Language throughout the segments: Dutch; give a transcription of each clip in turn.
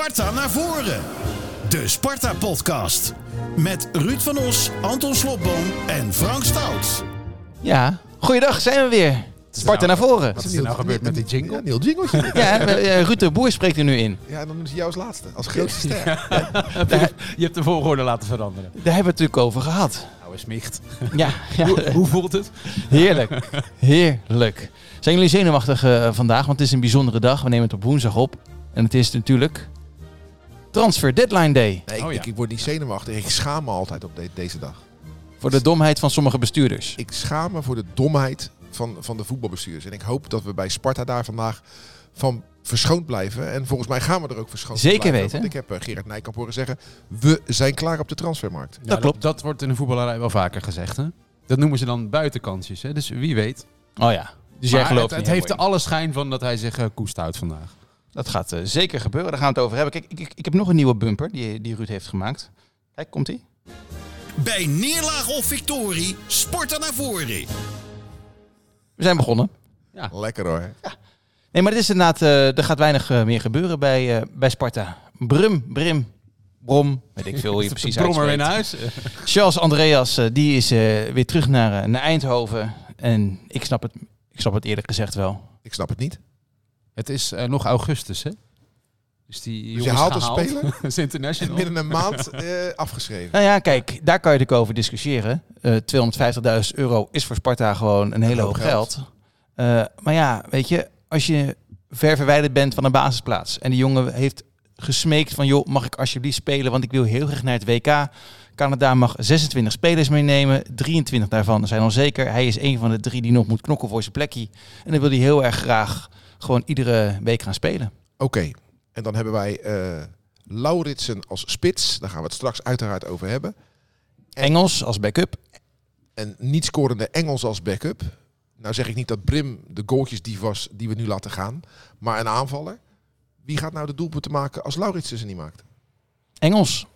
Sparta naar voren. De Sparta-podcast. Met Ruud van Os, Anton Slobboom en Frank Stout. Ja, goeiedag, zijn we weer. Sparta naar voren. Wat is er nou gebeurd met die jingle? Ja, nieuw jingletje. Ja, eh, Ruud de Boer spreekt er nu in. ja, en dan doen ze jou als laatste. Als grootste ster. Je hebt de volgorde laten veranderen. Daar hebben we het natuurlijk over gehad. Nou, is micht. Ja, ja Hoe, hoe voelt het? heerlijk. Heerlijk. Zijn jullie zenuwachtig eh, vandaag? Want het is een bijzondere dag. We nemen het op woensdag op. En het is natuurlijk Transfer Deadline Day. Nee, ik, Oh ja. ik, ik word niet zenuwachtig. Ik schaam me altijd op de- deze dag. Voor de domheid van sommige bestuurders. Ik schaam me voor de domheid van, van de voetbalbestuurders. En ik hoop dat we bij Sparta daar vandaag van verschoond blijven. En volgens mij gaan we er ook verschoond Zeker blijven. weten. Want ik heb eh, Gerard Nijkamp horen zeggen, we zijn klaar op de transfermarkt. Ja, klopt. Dat, wordt in de voetballerij wel vaker gezegd. Hè? Dat noemen ze dan buitenkansjes. Hè? Dus wie weet. Oh ja. Dus Maar jij gelooft het, het heeft er alle schijn van dat hij zich uh, koest houdt vandaag. Dat gaat eh, zeker gebeuren. Daar gaan we het over hebben. Kijk, ik, ik, ik heb nog een nieuwe bumper die, die Ruud heeft gemaakt. Kijk, komt ie? Bij neerlaag of victorie, Sparta naar voren. We zijn begonnen. Lekker hoor. Nee, maar het is inderdaad, eh, er gaat weinig eh, meer gebeuren bij, eh, bij Sparta. Brum, Brim, Brom, weet ik veel hoe je het precies Brommer weer uitspreekt. naar huis. Charles Andreas, eh, die is eh, weer terug naar, naar Eindhoven. En ik snap, het, ik snap het eerlijk gezegd wel. Ik snap het niet. Het is eh, nog augustus, hè? Dus die Dus jongens je haalt een speler is international. binnen een maand eh, afgeschreven. Nou ja, kijk, daar kan je natuurlijk over discussiëren. Eh 250.000 euro is voor Sparta gewoon een hele hoop geld. Eh, maar ja, weet je, als je ver verwijderd bent van een basisplaats... en die jongen heeft gesmeekt van... joh, mag ik alsjeblieft spelen, want ik wil heel graag naar het WK... Canada mag 26 spelers meenemen. 23 daarvan zijn onzeker. Hij is een van de drie die nog moet knokken voor zijn plekje. En dan wil hij heel erg graag gewoon iedere week gaan spelen. Oké, en dan hebben wij eh Lauritsen als spits. Daar gaan we het straks uiteraard over hebben. En- Engels als backup. En niet scorende Engels als backup. Nou zeg ik niet dat Brim de goaltjes die was die we nu laten gaan. Maar een aanvaller. Wie gaat nou de doelpunten maken als Lauritsen ze niet maakt? Engels.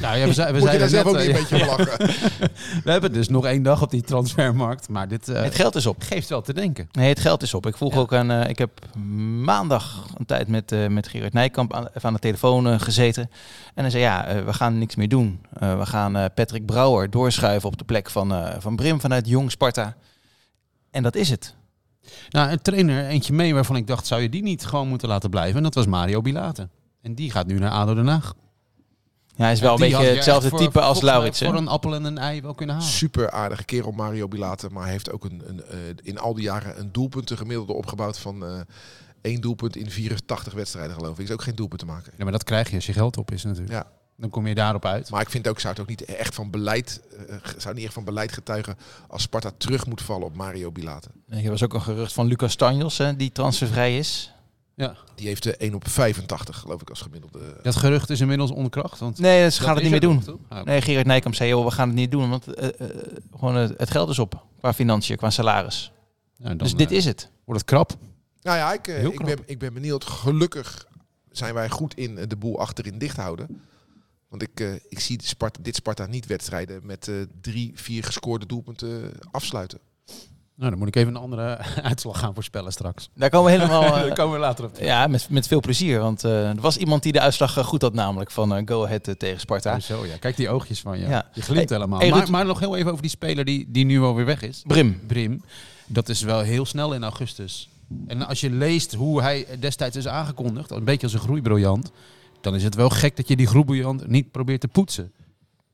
Nou, ja, we, zei- we Moet je daar zeiden zelf net, ook niet eh, een beetje lachen? We hebben dus nog één dag op die transfermarkt. Maar dit eh, het geld is op. geeft wel te denken. Nee, het geld is op. Ik vroeg Ja. ook aan. eh, ik heb maandag een tijd met, eh met Gerard Nijkamp aan, even aan de telefoon gezeten. En hij zei: Ja, eh, we gaan niks meer doen. Eh, we gaan eh, Patrick Brouwer doorschuiven op de plek van, eh, van Brim vanuit Jong Sparta. En dat is het. Nou, een trainer, eentje mee waarvan ik dacht, zou je die niet gewoon moeten laten blijven? En dat was Mario Bilate. En die gaat nu naar ADO Den Haag. Ja, hij is wel een beetje hetzelfde voor- type als volgens mij Laurits. hè? Voor een appel en een ei wel kunnen halen. Super aardige kerel Mario Bilate. Maar hij heeft ook een, een, eh, in al die jaren een doelpunten gemiddelde opgebouwd van eh één doelpunt in 84 wedstrijden geloof ik. Is ook geen doelpunt te maken. Ja, maar dat krijg je als je geld op is natuurlijk. Ja. Dan kom je daarop uit. Maar ik vind ook, zou het ook niet echt van beleid, eh, zou niet echt van beleid getuigen als Sparta terug moet vallen op Mario Bilate. Er was ook een gerucht van Lucas Tanjos, hè, die transfervrij is. Ja. Die heeft de 1 op 85 geloof ik als gemiddelde. Dat gerucht is inmiddels onkracht. Want Nee, ze gaan het niet meer er doen. Ah, Nee, Gerard Nijkamp zei: joh, we gaan het niet doen, want eh, eh, gewoon het, het geld is op. Qua financiën, qua salaris. ja, dan, dus dit eh, is het. Wordt het krap. Nou ja, ik, ik, ben, ik ben benieuwd. Gelukkig zijn wij goed in de boel achterin dicht houden. Want ik, eh, ik zie Sparta, dit Sparta niet wedstrijden met eh, drie, vier gescoorde doelpunten afsluiten. Nou, dan moet ik even een andere uitslag gaan voorspellen straks. Daar komen we helemaal. eh, Daar komen we later op. Ja, met, met veel plezier. Want eh, er was iemand die de uitslag eh, goed had, namelijk van eh, Go Ahead tegen Sparta. Oh, zo, ja. Kijk die oogjes van je. Ja. Je glimt Hey, helemaal. hey, maar, maar nog heel even over die speler die, die nu alweer weg is. Brim. Brim. Dat is wel heel snel in augustus. En als je leest hoe hij destijds is aangekondigd, een beetje als een groeibriljant, dan is het wel gek dat je die groeibriljant niet probeert te poetsen.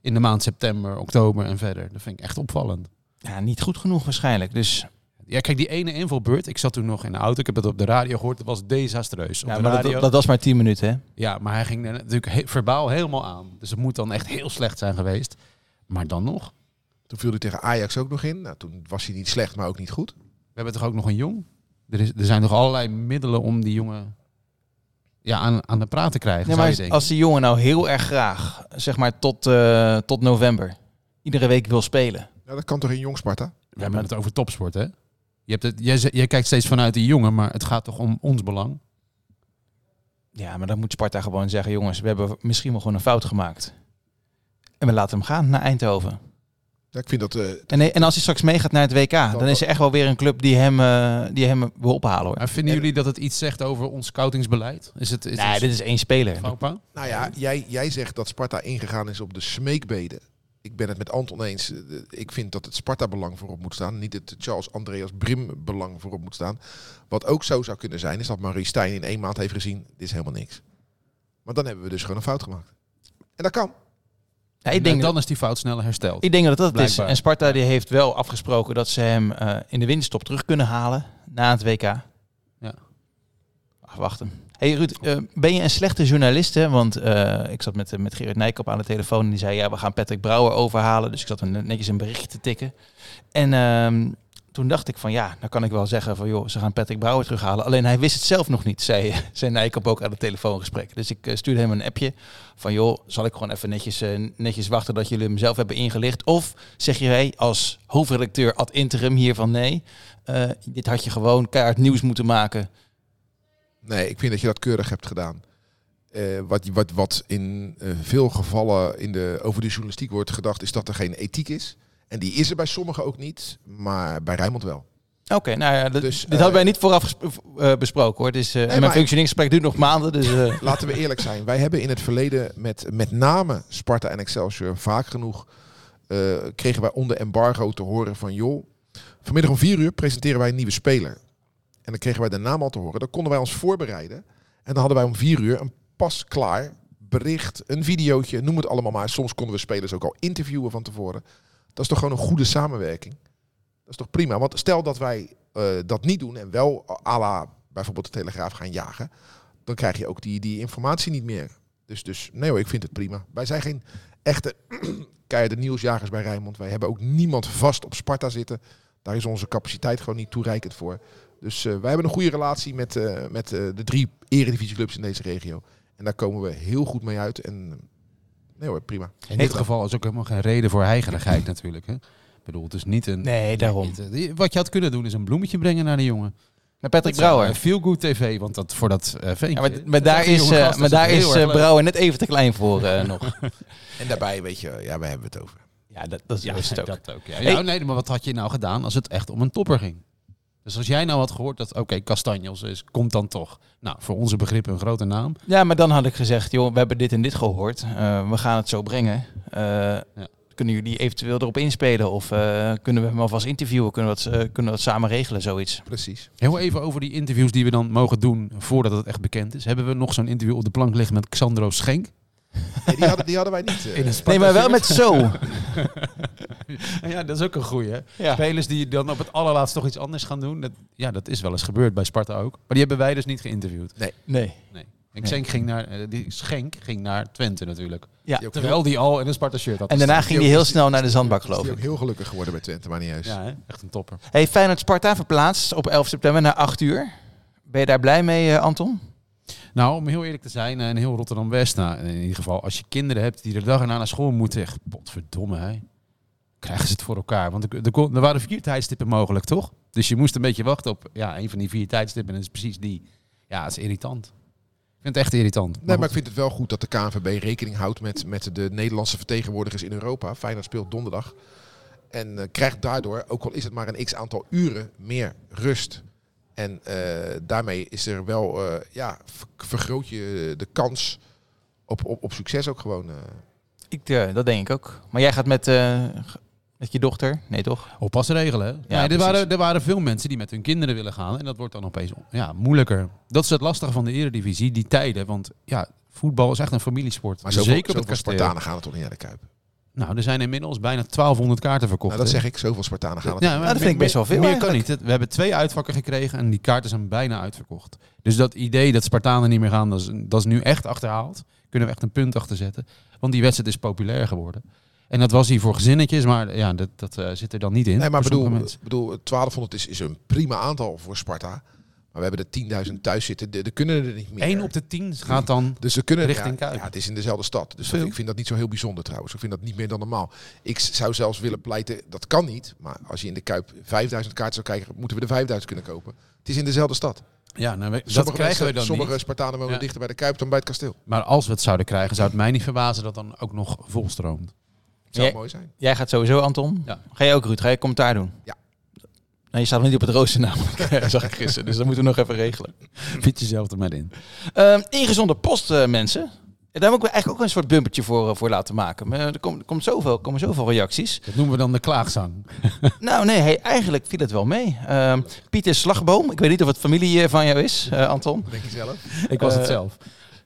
In de maand september, oktober en verder. Dat vind ik echt opvallend. Ja, niet goed genoeg waarschijnlijk. Dus Ja, kijk, die ene invalbeurt. Ik zat toen nog in de auto. Ik heb het op de radio gehoord. Dat was desastreus. Op ja, de maar radio. dat, dat was maar 10 minuten. Hè? Ja, maar hij ging natuurlijk he- verbaal helemaal aan. Dus het moet dan echt heel slecht zijn geweest. Maar dan nog. Toen viel hij tegen Ajax ook nog in. Nou, toen was hij niet slecht, maar ook niet goed. We hebben toch ook nog een jong? Er, is, er zijn toch allerlei middelen om die jongen ja, aan, aan de praat te krijgen, Ja, zou maar je als, denken. als die jongen nou heel erg graag, zeg maar tot, eh, tot november, iedere week wil spelen. Ja, dat kan toch in Jong Sparta? We hebben het over topsport, hè? Je hebt het, jij, jij kijkt steeds vanuit die jongen, maar het gaat toch om ons belang? Ja, maar dan moet Sparta gewoon zeggen, jongens, we hebben misschien wel gewoon een fout gemaakt. En we laten hem gaan naar Eindhoven. Ja, ik vind dat... eh, En, en als hij straks meegaat naar het WK, dan is er echt wel weer een club die hem, eh, die hem wil ophalen hoor. Maar vinden jullie dat het iets zegt over ons scoutingsbeleid? Is het, is Nee, het dit is één speler. Nou ja, jij, jij zegt dat Sparta ingegaan is op de smeekbeden. Ik ben het met Anton eens. Eh, Ik vind dat het Sparta-belang voorop moet staan. Niet het Charles Andreas Brim-belang voorop moet staan. Wat ook zo zou kunnen zijn, is dat Marie Stijn in één maand heeft gezien, dit is helemaal niks. Maar dan hebben we dus gewoon een fout gemaakt. En dat kan. Ja, ik, denk dan dat, is die fout sneller hersteld. ik denk dat dat het is. En Sparta die heeft wel afgesproken dat ze hem eh, in de winterstop terug kunnen halen na het WK. Ja. Wachten. Hey Ruud, eh, ben je een slechte journalist? Hè? Want eh, ik zat met, eh, met Gerard Nijkamp aan de telefoon en die zei... ja, we gaan Patrick Brouwer overhalen. Dus ik zat een, netjes een berichtje te tikken. En ehm, toen dacht ik van ja, dan kan ik wel zeggen van... joh, ze gaan Patrick Brouwer terughalen. Alleen hij wist het zelf nog niet, zei, zei Nijkamp ook aan het telefoongesprek. Dus ik stuurde hem een appje van... joh, zal ik gewoon even netjes, netjes wachten dat jullie hem zelf hebben ingelicht? Of zeg jij als hoofdredacteur ad interim hier van... nee, dit had je gewoon keihard nieuws moeten maken... Nee, ik vind dat je dat keurig hebt gedaan. Eh, wat, wat, wat in eh, veel gevallen in de, over de journalistiek wordt gedacht, is dat er geen ethiek is. En die is er bij sommigen ook niet, maar bij Rijnmond wel. Oké, nou ja, dit, Dus, dit eh, hadden wij niet vooraf eh, besproken hoor. Eh, en mijn functioneringsgesprek duurt nog maanden, dus... eh, Laten we eerlijk zijn. Wij hebben in het verleden met met name Sparta en Excelsior vaak genoeg eh, kregen wij onder embargo te horen van joh, vanmiddag om vier uur presenteren wij een nieuwe speler. En dan kregen wij de naam al te horen. Dan konden wij ons voorbereiden. En dan hadden wij om vier uur een pas klaar bericht, een videootje, noem het allemaal maar. Soms konden we spelers ook al interviewen van tevoren. Dat is toch gewoon een goede samenwerking. Dat is toch prima. Want stel dat wij eh, dat niet doen en wel à la bijvoorbeeld de Telegraaf gaan jagen, dan krijg je ook die, die informatie niet meer. Dus, dus nee hoor, ik vind het prima. Wij zijn geen echte keiharde nieuwsjagers bij Rijnmond. Wij hebben ook niemand vast op Sparta zitten. Daar is onze capaciteit gewoon niet toereikend voor. Dus eh, wij hebben een goede relatie met, eh, met eh, de drie eredivisieclubs in deze regio. En daar komen we heel goed mee uit. En nee hoor, prima. In dit geval is ook helemaal geen reden voor heigerigheid natuurlijk. Hè? Ik bedoel, het is niet een... nee, daarom. niet, wat je had kunnen doen is een bloemetje brengen naar de jongen. Met Patrick Brouwer. Feel Good TV, want dat voor dat uh, ventje. Ja, maar, maar daar is, eh, maar daar is eh. Brouwer net even te klein voor eh, nog. En daarbij, weet je, ja, wij hebben het over. Ja, dat, dat is Ja, het ook. dat ook. Ja. Hey. Ja, nee, maar wat had je nou gedaan als het echt om een topper ging? Dus als jij nou had gehoord dat, oké, Castanjos is, komt dan toch. Nou, voor onze begrippen een grote naam. Ja, maar dan had ik gezegd, joh, we hebben dit en dit gehoord. Eh, we gaan het zo brengen. Eh, Kunnen jullie eventueel erop inspelen? Of eh, kunnen we hem alvast interviewen? Kunnen we dat, eh, kunnen we dat samen regelen, zoiets? Precies. Heel even over die interviews die we dan mogen doen voordat het echt bekend is. Hebben we nog zo'n interview op de plank liggen met Xandro Schenk? Nee, die, hadden, die hadden wij niet. eh. Nee, maar wel met zo. ja, dat is ook een goeie. Ja. Spelers die dan op het allerlaatst toch iets anders gaan doen. Dat, ja, dat is wel eens gebeurd bij Sparta ook. Maar die hebben wij dus niet geïnterviewd. Nee. Nee. En Nee. Schenk ging naar, eh, die Schenk ging naar Twente natuurlijk. Ja. Die Terwijl die al in een Sparta shirt had. En daarna ging hij heel snel naar de zandbak, geloof die ook ik. heel gelukkig geworden bij Twente, maar niet juist. Ja, hè? echt een topper. Hey, Feyenoord Sparta verplaatst op 11 september naar 8 uur. Ben je daar blij mee, eh, Anton? Nou, om heel eerlijk te zijn, eh, in heel Rotterdam-West, nou, in ieder geval, als je kinderen hebt die de dag erna naar school moeten, echt, potverdomme, hè. Krijgen ze het voor elkaar? Want er, er, waren vier tijdstippen mogelijk, toch? Dus je moest een beetje wachten op, ja, een van die vier tijdstippen. En dat is precies die. Ja, het is irritant. Ik vind het echt irritant. Nee, maar ik vind het wel goed dat de KNVB rekening houdt met, met de Nederlandse vertegenwoordigers in Europa. Feyenoord speelt donderdag. En eh, krijgt daardoor, ook al is het maar een x aantal uren, meer rust. En eh, daarmee is er wel, eh, ja, ver- vergroot je de kans op, op, op succes ook gewoon. eh. Ik, dat denk ik ook. Maar jij gaat met, eh, met je dochter? Nee, toch? Oppassen regelen, hè? Ja, er, precies. waren, er waren veel mensen die met hun kinderen willen gaan. En dat wordt dan opeens ja, moeilijker. Dat is het lastige van de eredivisie, die tijden. Want ja, voetbal is echt een familiesport. Maar zoveel, Zeker op het. Spartanen gaan er toch niet naar de Kuip. Nou, er zijn inmiddels bijna 1200 kaarten verkocht. Nou, dat zeg ik, zoveel Spartanen gaan er Ja, dat vind ik best wel veel Meer kan niet. We hebben twee uitvakken gekregen en die kaarten zijn bijna uitverkocht. Dus dat idee dat Spartanen niet meer gaan, dat is, dat is nu echt achterhaald. Kunnen we echt een punt achter zetten. Want die wedstrijd is populair geworden. En dat was hier voor gezinnetjes, maar ja, dat, dat eh, zit er dan niet in. Nee, maar bedoel, bedoel, 1200 is, is een prima aantal voor Sparta. Maar we hebben er 10.000 thuis zitten. Er kunnen er niet meer. Eén op de tien gaat dan... Dus ze kunnen richting ja, Kuip. ja, het is in dezelfde stad. Dus dat- ik vind dat niet zo heel bijzonder trouwens. Ik vind dat niet meer dan normaal. Ik zou zelfs willen pleiten, dat kan niet. Maar als je in de Kuip 5000 kaarten zou krijgen, moeten we er 5000 kunnen kopen. Het is in dezelfde stad. Ja, nou, we- dat Sommige, krijgen we dan sommige niet. Spartanen wonen Ja. dichter bij de Kuip dan bij het kasteel. Maar als we het zouden krijgen, zou het mij niet verbazen dat dan ook nog volstroomt. zou Jij- mooi zijn. Jij gaat sowieso, Anton. Ja. Ga je ook, Ruud? Ga je commentaar doen? Ja. Nee, je staat nog niet op het rooster namelijk, zag ik gisteren. Dus dat moeten we nog even regelen. Fiets jezelf er maar in. Ehm ingezonde post, eh, mensen. Daar moet ik eigenlijk ook een soort bumpertje voor, eh, voor laten maken. Maar er, komt, er komt zoveel, komen zoveel reacties. Dat noemen we dan de klaagzang. nou nee, hey, eigenlijk viel het wel mee. Ehm, Pieter Slagboom, ik weet niet of het familie eh, van jou is, eh, Anton. Denk je zelf? Ik was Eh, het zelf.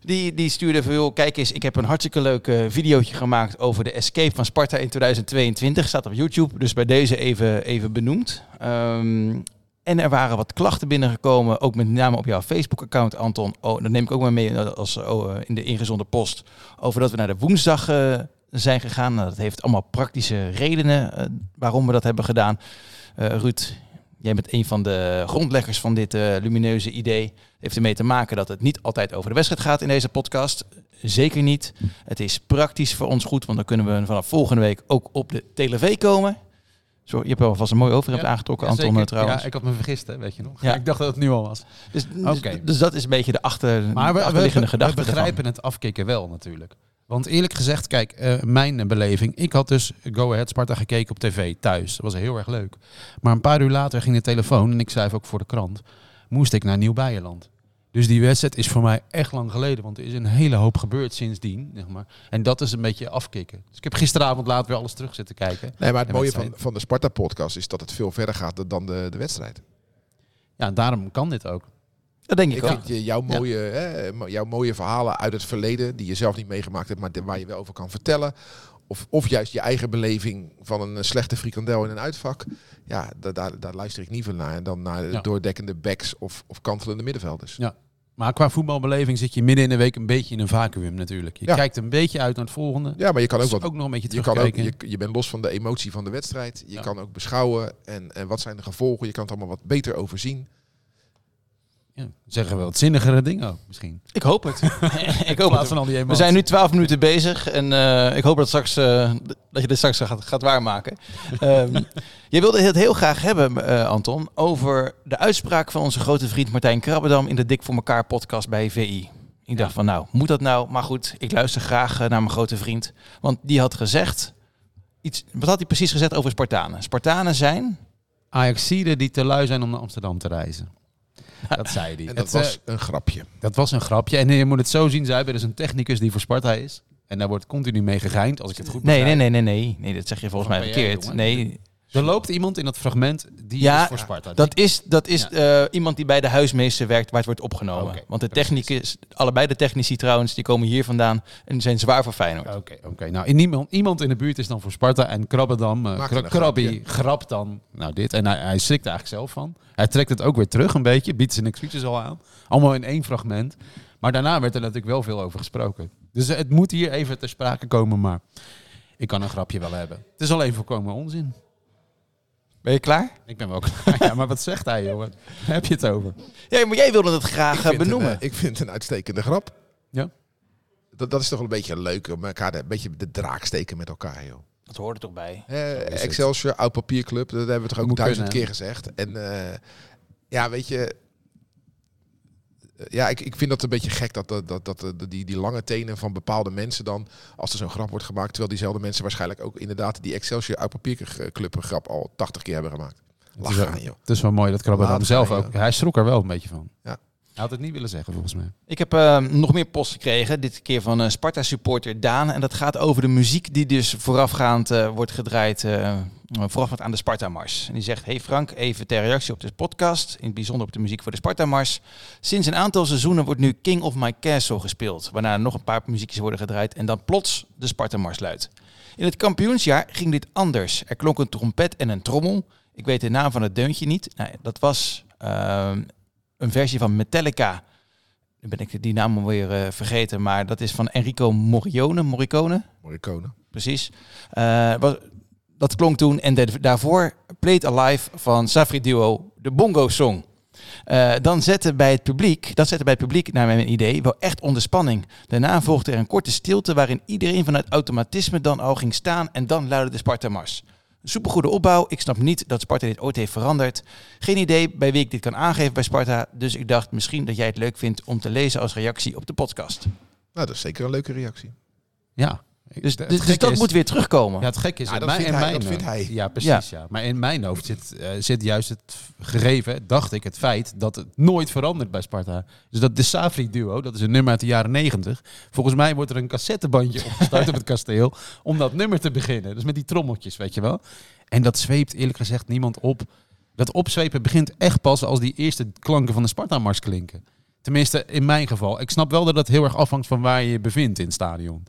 Die, die stuurde joh, kijk eens, ik heb een hartstikke leuk eh, videootje gemaakt over de escape van Sparta in 2022. Staat op YouTube, dus bij deze even, even benoemd. Ehm, en er waren wat klachten binnengekomen, ook met name op jouw Facebook-account, Anton. Oh, dat neem ik ook maar mee als, oh, eh, in de ingezonde post. Over dat we naar de woensdag eh, zijn gegaan. Nou, dat heeft allemaal praktische redenen waarom we dat hebben gedaan. Ruud, jij bent een van de grondleggers van dit eh, lumineuze idee heeft ermee te maken dat het niet altijd over de wedstrijd gaat in deze podcast. Zeker niet. Het is praktisch voor ons goed, want dan kunnen we vanaf volgende week ook op de tv komen. Zo, je hebt alvast een mooi overhemd Ja, aangetrokken, Anton, zeker. trouwens. Ja, ik had me vergist, hè, weet je nog. Ja. Ik dacht dat het nu al was. dus, dus, dus dat is een beetje de, achter, Maar we, we, achterliggende we gedachte. ervan. begrijpen het afkicken wel natuurlijk. Want eerlijk gezegd, kijk, eh, mijn beleving. Ik had dus Go Ahead Sparta gekeken op tv thuis. Dat was heel erg leuk. Maar een paar uur later ging de telefoon, en ik schrijf ook voor de krant, moest ik naar Nieuw-Beierland. Dus die wedstrijd is voor mij echt lang geleden. Want er is een hele hoop gebeurd sindsdien. Zeg maar. En dat is een beetje afkicken. Dus ik heb gisteravond laat weer alles terug zitten kijken. Nee, maar het mooie van, van de Sparta-podcast is dat het veel verder gaat dan de, de wedstrijd. Ja, daarom kan dit ook. Dat denk ik, Ik ook. vind jouw, mooie, hè, jouw mooie verhalen uit het verleden, die je zelf niet meegemaakt hebt, maar waar je wel over kan vertellen. Of, of juist je eigen beleving van een slechte frikandel in een uitvak. Ja, da- daar, daar luister ik niet van naar. Dan naar Ja. doordekkende backs of, of kantelende middenvelders. Ja. Maar qua voetbalbeleving zit je midden in de week een beetje in een vacuüm natuurlijk. Je Ja. kijkt een beetje uit naar het volgende. Ja, maar je kan ook Dus wat. ook nog een beetje Je, kan ook, je, je bent los van de emotie van de wedstrijd. Je kan ook beschouwen en, en wat zijn de gevolgen. Je kan het allemaal wat beter overzien. Ja, zeggen we wat zinnigere dingen ook misschien. Ik hoop het. ik hoop het. van al die. We zijn nu 12 minuten bezig en eh, ik hoop dat, straks, eh, dat je dit straks gaat, gaat waarmaken. Ehm je wilde het heel graag hebben, eh, Anton, over de uitspraak van onze grote vriend Martijn Krabbedam in de Dik voor elkaar podcast bij VI. Ik dacht van nou, moet dat nou? Maar goed, ik luister graag naar mijn grote vriend. Want die had gezegd, iets, wat had hij precies gezegd over Spartanen? Spartanen zijn, Ajaxiden die te lui zijn om naar Amsterdam te reizen. Dat zei hij. En dat Het, was eh, een grapje. dat was een grapje. En je moet het zo zien, zij hebben dus een technicus die voor Sparta is. En daar wordt continu mee gegeind, als ik het goed nee, nee, begrijp. nee, nee, nee, nee, dat zeg je volgens mij verkeerd. Nee, Er loopt iemand in dat fragment die Ja, is voor Sparta. Dat is, dat is eh, iemand die bij de huismeester werkt waar het wordt opgenomen. Want de technicus, allebei de technici trouwens, die komen hier vandaan en zijn zwaar voor Feyenoord. Oké, oké. Nou, in niemand, iemand in de buurt is dan voor Sparta en Krabbedam, uh, Maakt Kra- een Krabbie, grapje. grapt dan nou dit. En hij, hij schrikt er eigenlijk zelf van. Hij trekt het ook weer terug een beetje, biedt zijn excuses al aan. Allemaal in één fragment. Maar daarna werd er natuurlijk wel veel over gesproken. Dus eh, het moet hier even ter sprake komen, maar ik kan een grapje wel hebben. Het is alleen voorkomen onzin. Ben je klaar? Ik ben wel klaar. Ja, maar wat zegt hij, jongen? Waar heb je het over? Ja, maar jij wilde het graag Ik eh, een, benoemen. eh, ik vind het een uitstekende grap. Ja. Dat, dat is toch wel een beetje leuk om elkaar een beetje de draak steken met elkaar, joh. dat hoort er toch bij. Eh. Excelsior, oud papierclub, dat hebben we toch ook duizend kunnen, keer gezegd. En eh, ja, weet je, ja, ik, ik vind dat een beetje gek dat, dat, dat, dat de- die, die lange tenen van bepaalde mensen dan, als er zo'n grap wordt gemaakt, terwijl diezelfde mensen waarschijnlijk ook inderdaad die Excelsior oud papierclub grap al 80 keer hebben gemaakt. Het is, wel, aan, joh. het is wel mooi dat Laat zelf ook... Hij schrok er wel een beetje van. Ja. Hij had het niet willen zeggen, volgens mij. Ik heb eh, nog meer post gekregen, dit keer van eh, Sparta-supporter Daan. En dat gaat over de muziek die dus voorafgaand eh, wordt gedraaid, voorafgaand aan de Sparta-mars. En die zegt, hey Frank, even ter reactie op de podcast, in het bijzonder op de muziek voor de Sparta-mars. Sinds een aantal seizoenen wordt nu King of My Castle gespeeld, waarna nog een paar muziekjes worden gedraaid en dan plots de Sparta-mars luidt. In het kampioensjaar ging dit anders. Er klonk een trompet en een trommel. Ik weet de naam van het deuntje niet. Nou, dat was ehm, een versie van Metallica. Nu ben ik die naam alweer eh, vergeten, maar dat is van Enrico Morricone. Morricone, Morricone. precies. Eh, was, dat klonk toen. En de- daarvoor Played Alive van Safri Duo, de Bongo Song. Eh, dan zette bij het publiek, dat zette bij het publiek naar mijn idee wel echt onder spanning. Daarna volgde er een korte stilte waarin iedereen vanuit automatisme dan al ging staan en dan luidde de Sparta Mars. Supergoede opbouw. Ik snap niet dat Sparta dit ooit heeft veranderd. Geen idee bij wie ik dit kan aangeven bij Sparta. Dus ik dacht misschien dat jij het leuk vindt om te lezen als reactie op de podcast. Nou, dat is zeker een leuke reactie. Ja, Dus, dus, dus dat is- moet weer terugkomen. Ja, het gek is, Ja, in dat mijn- vindt hij- mijn, dat vindt hij. Ja, precies. Ja. Maar in mijn hoofd zit, eh, zit juist het gegeven, dacht ik, het feit dat het nooit verandert bij Sparta. Dus dat de Safri-duo, dat is een nummer uit de jaren negentig. Volgens mij wordt er een cassettebandje opgestart op het kasteel om dat nummer te beginnen. Dus met die trommeltjes, weet je wel. En dat zweept eerlijk gezegd niemand op. Dat opzwepen begint echt pas als die eerste klanken van de Sparta-mars klinken. Tenminste, in mijn geval. Ik snap wel dat dat heel erg afhangt van waar je je bevindt in het stadion.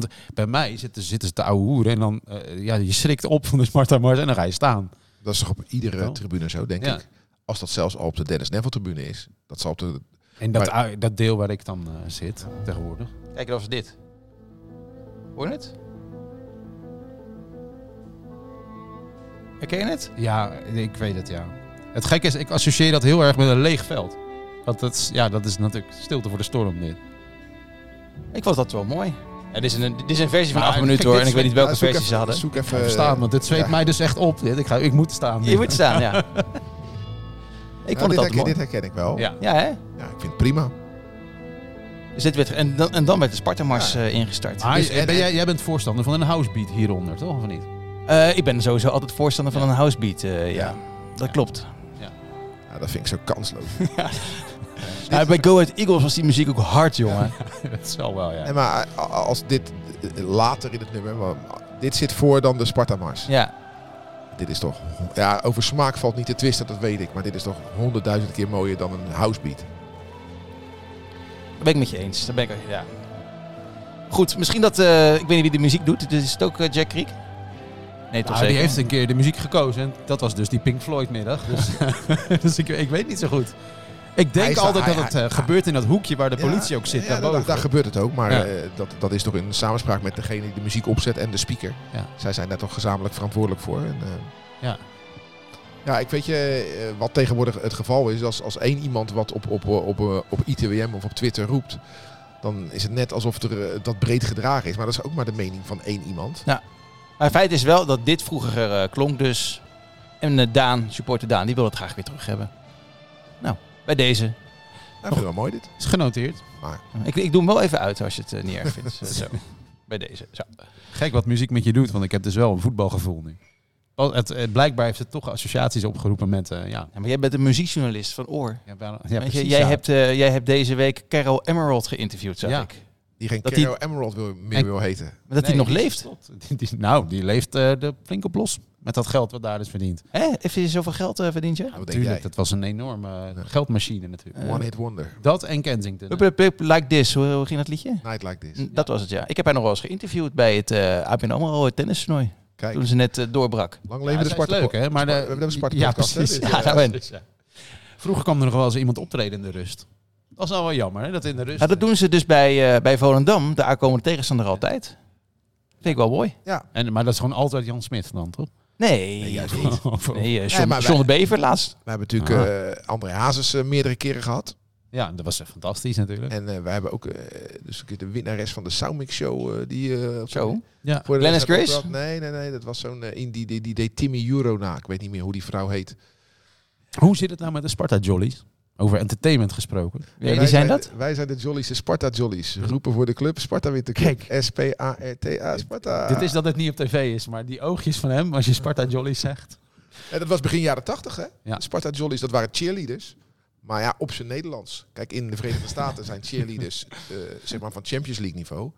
Want bij mij zitten, zitten ze te ouwe hoeren en dan, eh, ja, je schrikt op van de Sparta-mars en dan ga je staan. Dat is toch op iedere tribune zo, denk Ja. ik. Als dat zelfs al op de Dennis Neville tribune is. Dat zal op de... En dat, Maar- dat deel waar ik dan eh, zit tegenwoordig. Kijk, dat was dit. Hoor je het? Herken je het? Ja, ik weet het, ja. Het gekke is, ik associeer dat heel erg met een leeg veld. Want dat is, ja, dat is natuurlijk stilte voor de storm dit. Ik vond dat wel mooi. Dit, is een, dit is een versie van Maar 8 minuten kijk, hoor. En ik weet niet welke versie ze hadden. Zoek Ik even... staan, want dit zweept ja. mij dus echt op. Dit. Ik, ga, ik moet staan. Je moet staan, ja. Ik vond dit, het herken, dit herken ik wel. Ja. Ja, hè? Ja, ik vind het prima. Dus dit werd, en, dan, en dan werd de Sparta-mars eh, ingestart. Dus- eh, en- ben jij, jij bent voorstander van een housebeat hieronder, toch? Of niet? Eh, ik ben sowieso altijd voorstander van Ja. een housebeat. eh, ja. Ja. dat klopt. Ja, dat vind ik zo kansloos. Ja, bij Go Ahead Eagles was die muziek ook hard, jongen. dat zal wel, ja. En maar a- als dit eh, later in het nummer... maar dit zit voor dan de Sparta-mars. Ja, Dit is toch... Ja, over smaak valt niet te twisten, dat weet ik. Maar dit is toch honderdduizend keer mooier dan een housebeat. dat ben ik met je eens. Daar ben ik, ja. Goed, misschien dat... eh, ik weet niet wie de muziek doet. Dus is het ook eh, Jack Creek? Nee, toch Nou, zeker? die heeft een keer de muziek gekozen. En dat was dus die Pink Floyd middag. Dus, dus ik, ik weet niet zo goed. Ik denk altijd dat het eh, gebeurt in dat hoekje waar de politie Ja, ook zit. Ja, daar, daar gebeurt het ook. Maar Ja. eh, dat, dat is toch in samenspraak met degene die de muziek opzet en de speaker. Ja. Zij zijn daar toch gezamenlijk verantwoordelijk voor. En, eh, Ja. Ja, ik weet je, wat tegenwoordig het geval is, als, als één iemand wat op, op, op, op, op ITWM of op Twitter roept, dan is het net alsof er, dat breed gedragen is. Maar dat is ook maar de mening van één iemand. Maar het feit is wel dat dit vroeger klonk dus. En Daan, supporter Daan, die wil het graag weer terug hebben. Bij deze. Ja, het wel mooi dit. Is genoteerd. Maar Ik, ik doe hem wel even uit als je het eh, niet erg vindt. Zo, Zo. Bij deze. Zo. Gek wat muziek met je doet, want ik heb dus wel een voetbalgevoel nu. Het, het, blijkbaar heeft het toch associaties opgeroepen met... eh, ja, Ja, maar jij bent een muziekjournalist van oor. ja, ja, je, precies, jij, ja. hebt, eh, jij hebt deze week Carol Emerald geïnterviewd, zag Ja. ik. die geen Dat Carol Emerald wil, meer En- wil heten. Maar dat hij Nee, nog die- leeft. klopt. Die, die- nou, die leeft eh, de flink op los. Met dat geld wat daar is verdiend. Hè? Heeft hij zoveel geld eh, verdiend, ja? Tuurlijk, jij? dat was een enorme eh, geldmachine natuurlijk. One Hit Wonder. dat en Kensington. Like this. Hoe, hoe ging dat liedje? Night Like This. Dat was het, ja. Ik heb haar nog wel eens geïnterviewd bij het eh ABN AMRO tennistoernooi. Kijk, Toen ze net doorbrak. lang Ja, leven de Sparta. leuk, hè? Maar de- we hebben een Sparta ja, precies. Dus, Ja, nou. Dus, ja. Vroeger kwam er nog wel eens iemand optreden in de rust. Dat is nou wel jammer, hè? Dat in de rust. Nou, dat doen ze dus bij, eh, bij Volendam, de aankomende tegenstander, altijd. Vind ik wel mooi. En, maar dat is gewoon altijd Jan Smit dan, toch? Nee, Nee, juist niet. Of- Nee, eh, John, maar wij- John de Bever laatst. We hebben natuurlijk eh, André Hazes eh, meerdere keren gehad. Ja, dat was fantastisch natuurlijk. En eh, wij hebben ook eh, dus een keer de winnares van de Soundmix Show. eh, die, eh, op- Zo. Ja. Voor de Glennis wedstrijd Grace? optrad. Nee, nee, nee. Dat was zo'n eh, in die, die, die deed Timmy Euro na. Ik weet niet meer hoe die vrouw heet. Hoe zit het nou met de Sparta Jollies? Over entertainment gesproken. Wie, zijn dat? Wij zijn de Jollies, de Sparta Jollies. Roepen voor de club. Sparta wint de club. S-P-A-R-T-A, Sparta. Dit is dat het niet op tv is, maar die oogjes van hem, als je Sparta Jollies zegt. En dat was begin jaren tachtig, hè? Ja. Sparta Jollies, dat waren cheerleaders. Maar ja, op zijn Nederlands. Kijk, in de Verenigde Staten zijn cheerleaders eh, zeg maar van Champions League niveau.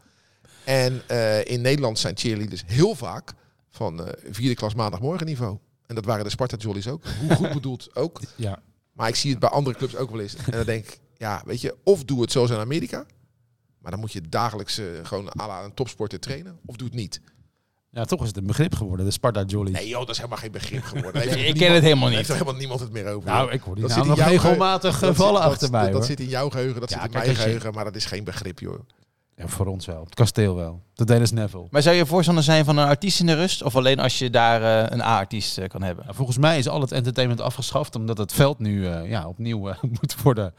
En eh, in Nederland zijn cheerleaders heel vaak van eh, vierde klas maandagmorgen niveau. En dat waren de Sparta Jollies ook. Hoe goed bedoeld ook. Ja. Maar ik zie het bij andere clubs ook wel eens. En dan denk ik, ja, weet je, of doe het zoals in Amerika. Maar dan moet je dagelijks eh, gewoon à la een topsporter trainen. Of doe het niet. ja, toch is het een begrip geworden, de Sparta Jollies. Nee joh, dat is helemaal geen begrip geworden. Heeft ik ken het helemaal Daar heeft niet. toch helemaal niemand het meer over. nou, ik hoor die Dat nog regelmatig Dat vallen zit- achter dat, mij, Dat, hoor. zit in jouw geheugen, dat Ja, zit in mijn je- geheugen, maar dat is geen begrip, joh. Voor ons wel. Het kasteel wel. De Dennis Neville. Maar zou je voorstander zijn van een artiest in de rust? Of alleen als je daar eh, een A-artiest eh, kan hebben? Nou, volgens mij is al het entertainment afgeschaft, omdat het veld nu eh, ja, opnieuw moet worden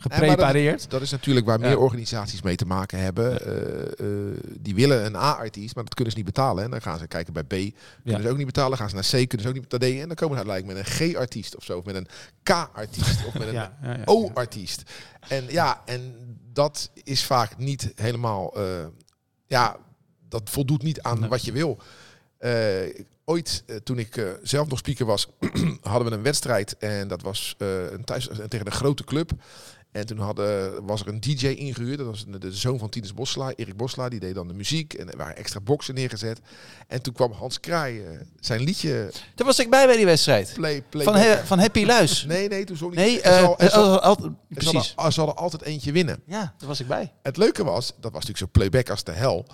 geprepareerd. Dat is natuurlijk waar meer organisaties mee te maken hebben. Eh, eh, die willen een A-artiest, maar dat kunnen ze niet betalen. En dan gaan ze kijken bij B, kunnen Ja. ze ook niet betalen. Gaan ze naar C, kunnen ze ook niet betalen. En dan komen ze uiteindelijk met een G-artiest of zo. Of met een K-artiest of met een. O-artiest. En ja, en dat is vaak niet helemaal... eh, ja, dat voldoet niet aan Nee. wat je wil. Ooit, toen ik zelf nog speaker was, hadden we een wedstrijd. En dat was een thuis, tegen een grote club. En toen hadden, was er een DJ ingehuurd. Dat was de, de zoon van Tinus Bossela, Erik Bossela. Die deed dan de muziek. En er waren extra boxen neergezet. En toen kwam Hans Kraai eh, zijn liedje Daar was ik bij bij die wedstrijd. play, play Van, he- van Happy Luis. Nee, nee, toen zong hij... Nee, al- er precies. zal er altijd eentje winnen. Ja, daar was ik bij. Het leuke was, dat was natuurlijk zo playback als de hel.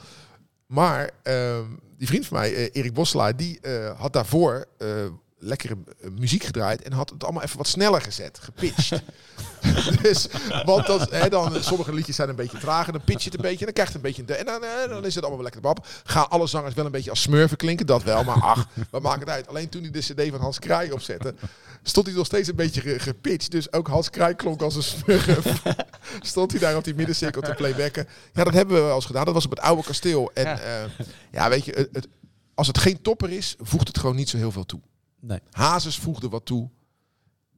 Maar ehm, die vriend van mij, Erik Bosselaar, die had daarvoor lekkere eh, muziek gedraaid en had het allemaal even wat sneller gezet, gepitcht. dus, want dat, hè, dan, sommige liedjes zijn een beetje trager, dan pitch je het een beetje en dan krijgt het een beetje... een En dan, eh, dan is het allemaal wel lekker bab. Gaan alle zangers wel een beetje als smurfen klinken, dat wel, maar ach, wat maakt het uit. Alleen toen hij de cd van Hans Kraai opzette, stond hij nog steeds een beetje ge- gepitcht. Dus ook Hans Kraai klonk als een smurf. stond hij daar op die middencirkel te playbacken. Ja, dat hebben we wel eens gedaan. Dat was op het oude kasteel. En Ja. ja, ja weet je, het, het- als het geen topper is, voegt het gewoon niet zo heel veel toe. Nee. Hazes voegde wat toe.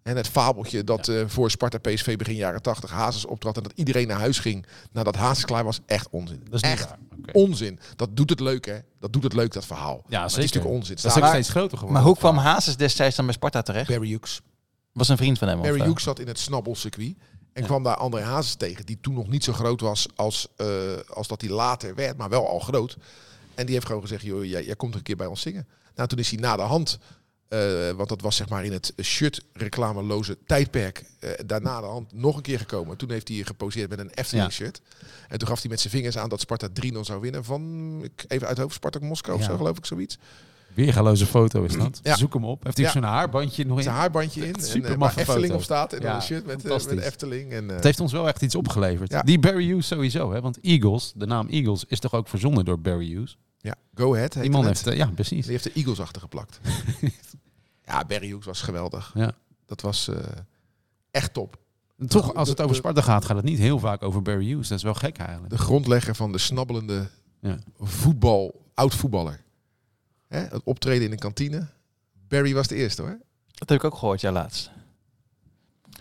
En het fabeltje dat eh, voor Sparta PSV begin jaren 80 Hazes optrad en dat iedereen naar huis ging nadat Hazes klaar was, echt onzin. Dat is niet echt onzin. Dat doet het leuk, hè? Dat doet het leuk, dat verhaal. Ja, het is natuurlijk onzin. Dat is ook steeds groter geworden. Maar hoe kwam Hazes destijds dan bij Sparta terecht? Barry Hughes. Was een vriend van hem? Barry eh? Hughes zat in het snabbelcircuit en Ja. kwam daar André Hazes tegen, die toen nog niet zo groot was als, eh, als dat hij later werd, maar wel al groot. En die heeft gewoon gezegd, joh, jij, jij komt een keer bij ons zingen. Nou, toen is hij na de hand, eh, want dat was zeg maar in het shirt-reclameloze tijdperk, eh, daarna de hand nog een keer gekomen. Toen heeft hij geposeerd met een Efteling-shirt. En toen gaf hij met zijn vingers aan dat Sparta 3-0 zou winnen van, ik, even uit hoofd, Spartak Moskou of zo, geloof ik, zoiets. Weergaloze foto is dat. Ja. Zoek hem op. Heeft hij Ja. zo'n haarbandje nog in? Zijn haarbandje in, Echt en, super eh, Efteling foto. op staat en dan Ja, een shirt met, met. Efteling. En, Het heeft ons wel echt iets opgeleverd. Die Barry Hughes sowieso, hè? want Eagles, de naam Eagles, is toch ook verzonnen door Barry Hughes? Ja, go ahead. Die heette man het. heeft, eh, ja, precies. Die heeft de Eagles achter geplakt. ja, Barry Hughes was geweldig. Ja. Dat was eh, echt top. En Toch, als het over Sparta gaat, gaat het niet heel vaak over Barry Hughes. Dat is wel gek eigenlijk. De grondlegger van de snabbelende Ja. voetbal, oud voetballer. Hè, het optreden in de kantine. Barry was de eerste hoor. Dat heb ik ook gehoord, ja, laatst.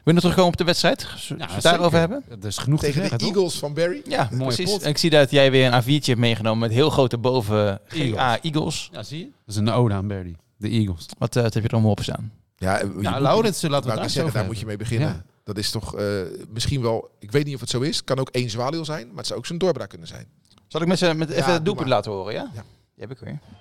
Wil je nog terugkomen op de wedstrijd? Zullen we het zeker. daarover hebben? Dat is genoeg Tegen te zeggen, de toch? Eagles van Barry. Ja, Mooie precies. pot. En ik zie dat jij weer een A4'tje hebt meegenomen met heel grote boven Eagles. GA Eagles. Ja, zie je? Dat is een ode aan Barry. De Eagles. Wat, eh, wat heb je er allemaal op staan? Ja, je Ja, moet- Laurensen, laten we daar zeggen, daar moet je mee beginnen. Ja. Dat is toch eh, misschien wel, ik weet niet of het zo is. Het kan ook één zwaluw zijn, maar het zou ook zijn doorbraak kunnen zijn. Zal ik met, met Ja, even doe het doelpunt laten horen, ja? Ja.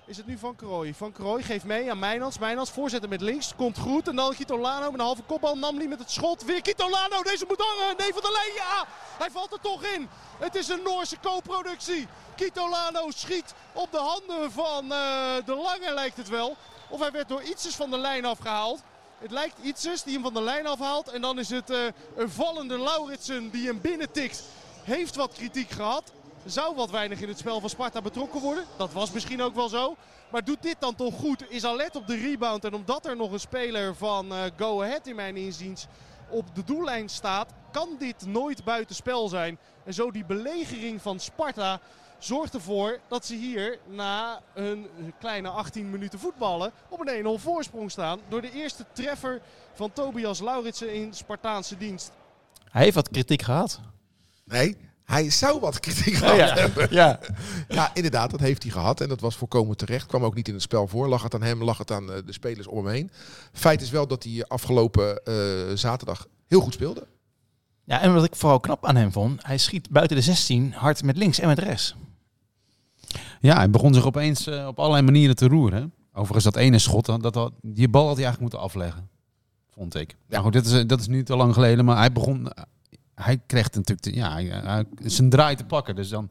Is het nu Van Krooij. Van Krooij geeft mee aan Mijnans. Mijnans voorzetten met links. Komt goed. En dan Kitolano met een halve kopbal. Namli met het schot. Weer Kitolano. Deze moet hangen. Nee van der Leen. Ja, hij valt er toch in. Het is een Noorse co-productie. Kitolano schiet op de handen van eh, de Lange lijkt het wel. Of hij werd door Ietses van de lijn afgehaald. Het lijkt Ietses die hem van de lijn afhaalt. En dan is het eh, een vallende Lauritsen die hem binnentikt. Heeft wat kritiek gehad. Zou wat weinig in het spel van Sparta betrokken worden. Dat was misschien ook wel zo. Maar doet dit dan toch goed? Is alert op de rebound. En omdat er nog een speler van eh, Go Ahead in mijn inziens op de doellijn staat, kan dit nooit buitenspel zijn. En zo die belegering van Sparta zorgt ervoor dat ze hier na een kleine 18 minuten voetballen op een 1-0 voorsprong staan. Door de eerste treffer van Tobias Lauritsen in Spartaanse dienst. Hij heeft wat kritiek gehad. Nee, hij zou wat kritiek gehad ja. hebben. ja. Ja, inderdaad, dat heeft hij gehad. En dat was volkomen terecht. Kwam ook niet in het spel voor. Lag het aan hem, lag het aan eh, de spelers om hem heen. Feit is wel dat hij afgelopen eh, zaterdag heel goed speelde. Ja, en wat ik vooral knap aan hem vond, hij schiet buiten de 16 hard met links en met rechts. Ja, hij begon zich opeens eh, op allerlei manieren te roeren. hè. Overigens dat ene schot, dat, dat, die bal had hij eigenlijk moeten afleggen. Vond ik. Ja. Nou goed, dit is, dat is niet te lang geleden, maar hij begon... Hij kreeg natuurlijk te, ja, hij, hij- zijn draai te pakken. Dus dan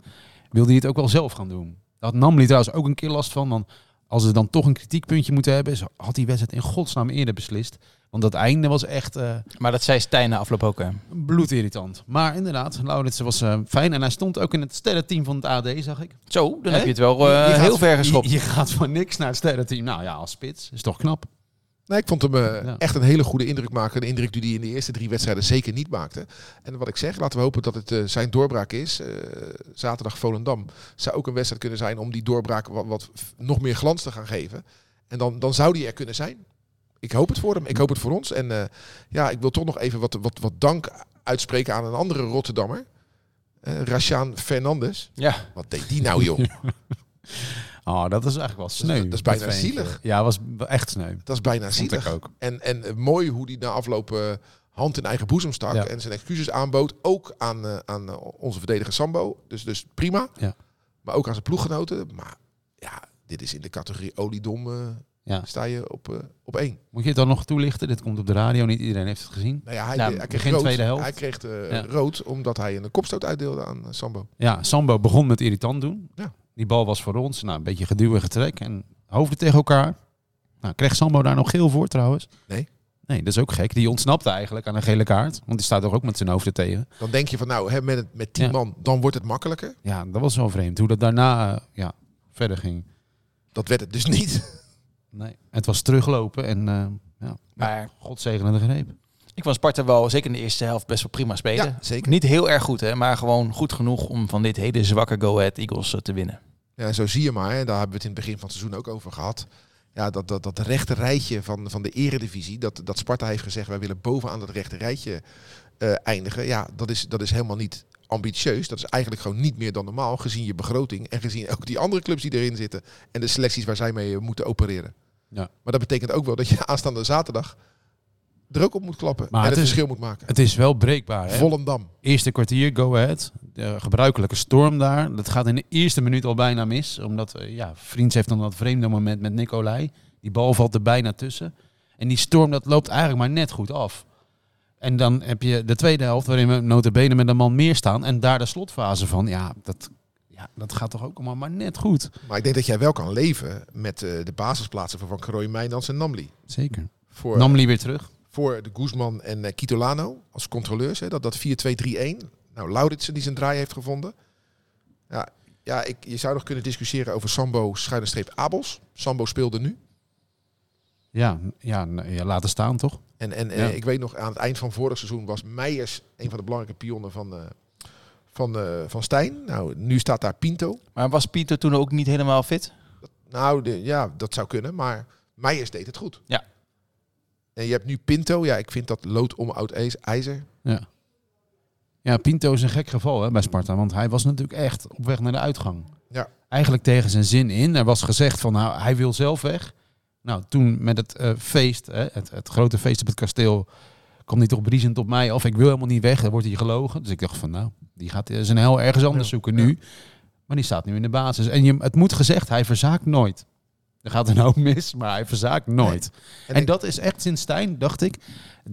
wilde hij het ook wel zelf gaan doen. Dat had Namli trouwens ook een keer last van. Want als ze dan toch een kritiekpuntje moeten hebben, had die wedstrijd in godsnaam eerder beslist. Want dat einde was echt eh, Maar dat zei Stijn na afloop ook. hè. bloedirritant. Maar inderdaad, Lauritsen was eh, fijn. En hij stond ook in het sterrenteam van het AD, zag ik. Zo, dan heb je het wel Je- eh, gaat- heel ver geschopt. Je, je gaat van niks naar het sterrenteam. Nou ja, als spits. Is toch knap. Nee, ik vond hem eh, Ja. echt een hele goede indruk maken. Een indruk die hij in de eerste drie wedstrijden zeker niet maakte. En wat ik zeg, laten we hopen dat het eh, zijn doorbraak is. Eh, zaterdag Volendam zou ook een wedstrijd kunnen zijn om die doorbraak wat, nog meer glans te gaan geven. En dan, dan zou die er kunnen zijn. Ik hoop het voor hem. Ik hoop het voor ons. En eh, ja, ik wil toch nog even wat, wat, wat dank uitspreken aan een andere Rotterdammer. Eh Rashaan Fernandes. Ja, Wat deed die nou, joh? Oh, dat is eigenlijk wel sneu. dat is bijna zielig. Ja, was echt sneu. Dat is bijna Vond ik zielig. ook. En, en eh, mooi hoe die na afloop eh, hand in eigen boezem stak Ja. en zijn excuses aanbood. Ook aan, eh, aan eh, onze verdediger Sambo. Dus, dus prima. Ja. Maar ook aan zijn ploeggenoten. Maar ja, dit is in de categorie oliedom. eh, Ja. sta je op, eh, op één. Moet je het dan nog toelichten? Dit komt op de radio, niet iedereen heeft het gezien. Nou ja, hij, Nou, hij kreeg begin rood. tweede helft. Hij kreeg eh, Ja. rood omdat hij een kopstoot uitdeelde aan eh, Sambo. Ja, Sambo begon met irritant doen. Ja. Die bal was voor ons. Nou, een beetje geduw en getrek. En hoofden tegen elkaar. Nou, kreeg Sambo daar nog geel voor trouwens? Nee. Nee, dat is ook gek. Die ontsnapte eigenlijk aan een gele kaart. Want die staat toch ook met zijn hoofden tegen. Dan denk je van nou, hè, met, het- met tien Ja. man, dan wordt het makkelijker. Ja, dat was wel vreemd. Hoe dat daarna eh, ja, verder ging. Dat werd het dus niet. Nee. Het was teruglopen en eh ja, Maar God zegene de greep. Ik vond Sparta wel, zeker in de eerste helft, best wel prima spelen. Ja, zeker. Niet heel erg goed, hè, maar gewoon goed genoeg om van dit hele zwakke Go Ahead Eagles eh, te winnen. Ja, zo zie je maar. En daar hebben we het in het begin van het seizoen ook over gehad. Ja, dat, dat, dat rechte rijtje van, van de eredivisie. Dat, dat Sparta heeft gezegd, wij willen bovenaan dat rechte rijtje eh, eindigen. Ja, dat is, dat is helemaal niet ambitieus. Dat is eigenlijk gewoon niet meer dan normaal. Gezien je begroting en gezien ook die andere clubs die erin zitten. En de selecties waar zij mee eh, moeten opereren. Ja. Maar dat betekent ook wel dat je aanstaande zaterdag er ook op moet klappen. Maar en het het is- verschil moet maken. Het is wel breekbaar. Hè? Volendam. Eerste kwartier, go ahead. De gebruikelijke storm daar. Dat gaat in de eerste minuut al bijna mis. Omdat, eh, ja, Vriends heeft dan dat vreemde moment met Nicolai. Die bal valt er bijna tussen. En die storm, dat loopt eigenlijk maar net goed af. En dan heb je de tweede helft, waarin we notabene met een man meer staan. En daar de slotfase van. Ja, dat, ja, dat gaat toch ook allemaal maar net goed. Maar ik denk dat jij wel kan leven met eh, de basisplaatsen van Van Krooij, Mijndans en Namli. Zeker. Voor, Namli weer terug. Voor de Guzman en eh, Kitolano als controleurs. Hè, dat dat 4-2-3-1. Nou, Lauritsen die zijn draai heeft gevonden. Ja, ja ik, je zou nog kunnen discussiëren over Sambo schuine streep Abels. Sambo speelde nu. Ja, ja, ja, laten staan toch? En, en eh, ik weet nog, aan het eind van vorig seizoen was Meijers een van de belangrijke pionnen van, eh, van, eh, van Stijn. Nou, nu staat daar Pinto. Maar was Pieter toen ook niet helemaal fit? Nou, de, ja, dat zou kunnen, maar Meijers deed het goed. Ja. En je hebt nu Pinto. Ja, ik vind dat lood om oud ijzer. Ja. Ja, Pinto is een gek geval hè, bij Sparta. Want hij was natuurlijk echt op weg naar de uitgang. Ja. Eigenlijk tegen zijn zin in. Er was gezegd van nou, hij wil zelf weg. Nou, toen met het eh, feest, hè, het, het grote feest op het kasteel, kwam hij toch briesend op mij af. Ik wil helemaal niet weg. Dan wordt hij gelogen. Dus ik dacht van nou, die gaat zijn hel ergens anders Ja. zoeken nu. Maar die staat nu in de basis. En je, het moet gezegd, hij verzaakt nooit. Er gaat een hoop mis, maar hij verzaakt nooit. En En, ik- dat is echt sinds Stijn, dacht ik.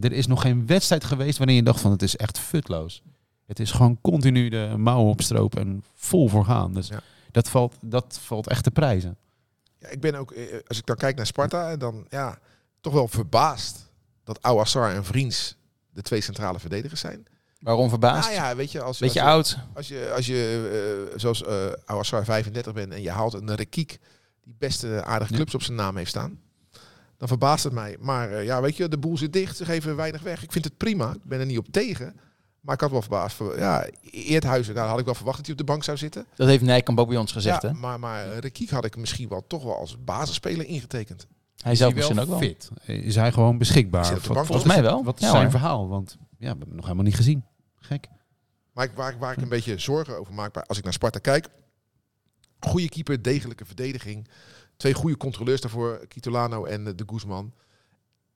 Er is nog geen wedstrijd geweest waarin je dacht van het is echt futloos. Het is gewoon continu de mouwen opstropen en vol voor gaan. Dus Ja. dat, valt, dat valt echt te prijzen. Ja, ik ben ook, eh, als ik dan kijk naar Sparta, dan ja, toch wel verbaasd dat Awassar en Vriends de twee centrale verdedigers zijn. Waarom verbaasd? Nou ja, weet je, als, Beetje als je, oud. Als je, als je eh, zoals eh Awassar 35 bent en je haalt een Rekiek die beste aardige Ja. clubs op zijn naam heeft staan, dan verbaast het mij. Maar eh, ja, weet je, de boel zit dicht, ze geven weinig weg. Ik vind het prima, ik ben er niet op tegen. Maar ik had wel verbaasd. Voor, ja, Eerthuizen, daar had ik wel verwacht dat hij op de bank zou zitten. Dat heeft Nijkamp ook bij ons gezegd, ja, hè? maar, maar Rekiek had ik misschien wel toch wel als basisspeler ingetekend. Hij zelf Is hij misschien ook wel. fit? Is hij gewoon beschikbaar? Wat- wat Volgens mij wel. Wat is Ja, zijn hoor. verhaal? Want ja, we hebben hem nog helemaal niet gezien. Gek. Maar ik, waar, waar ik een beetje zorgen over maak, bij- als ik naar Sparta kijk. Goede keeper, degelijke verdediging. Twee goede controleurs daarvoor, Kitolano en eh, de Guzman.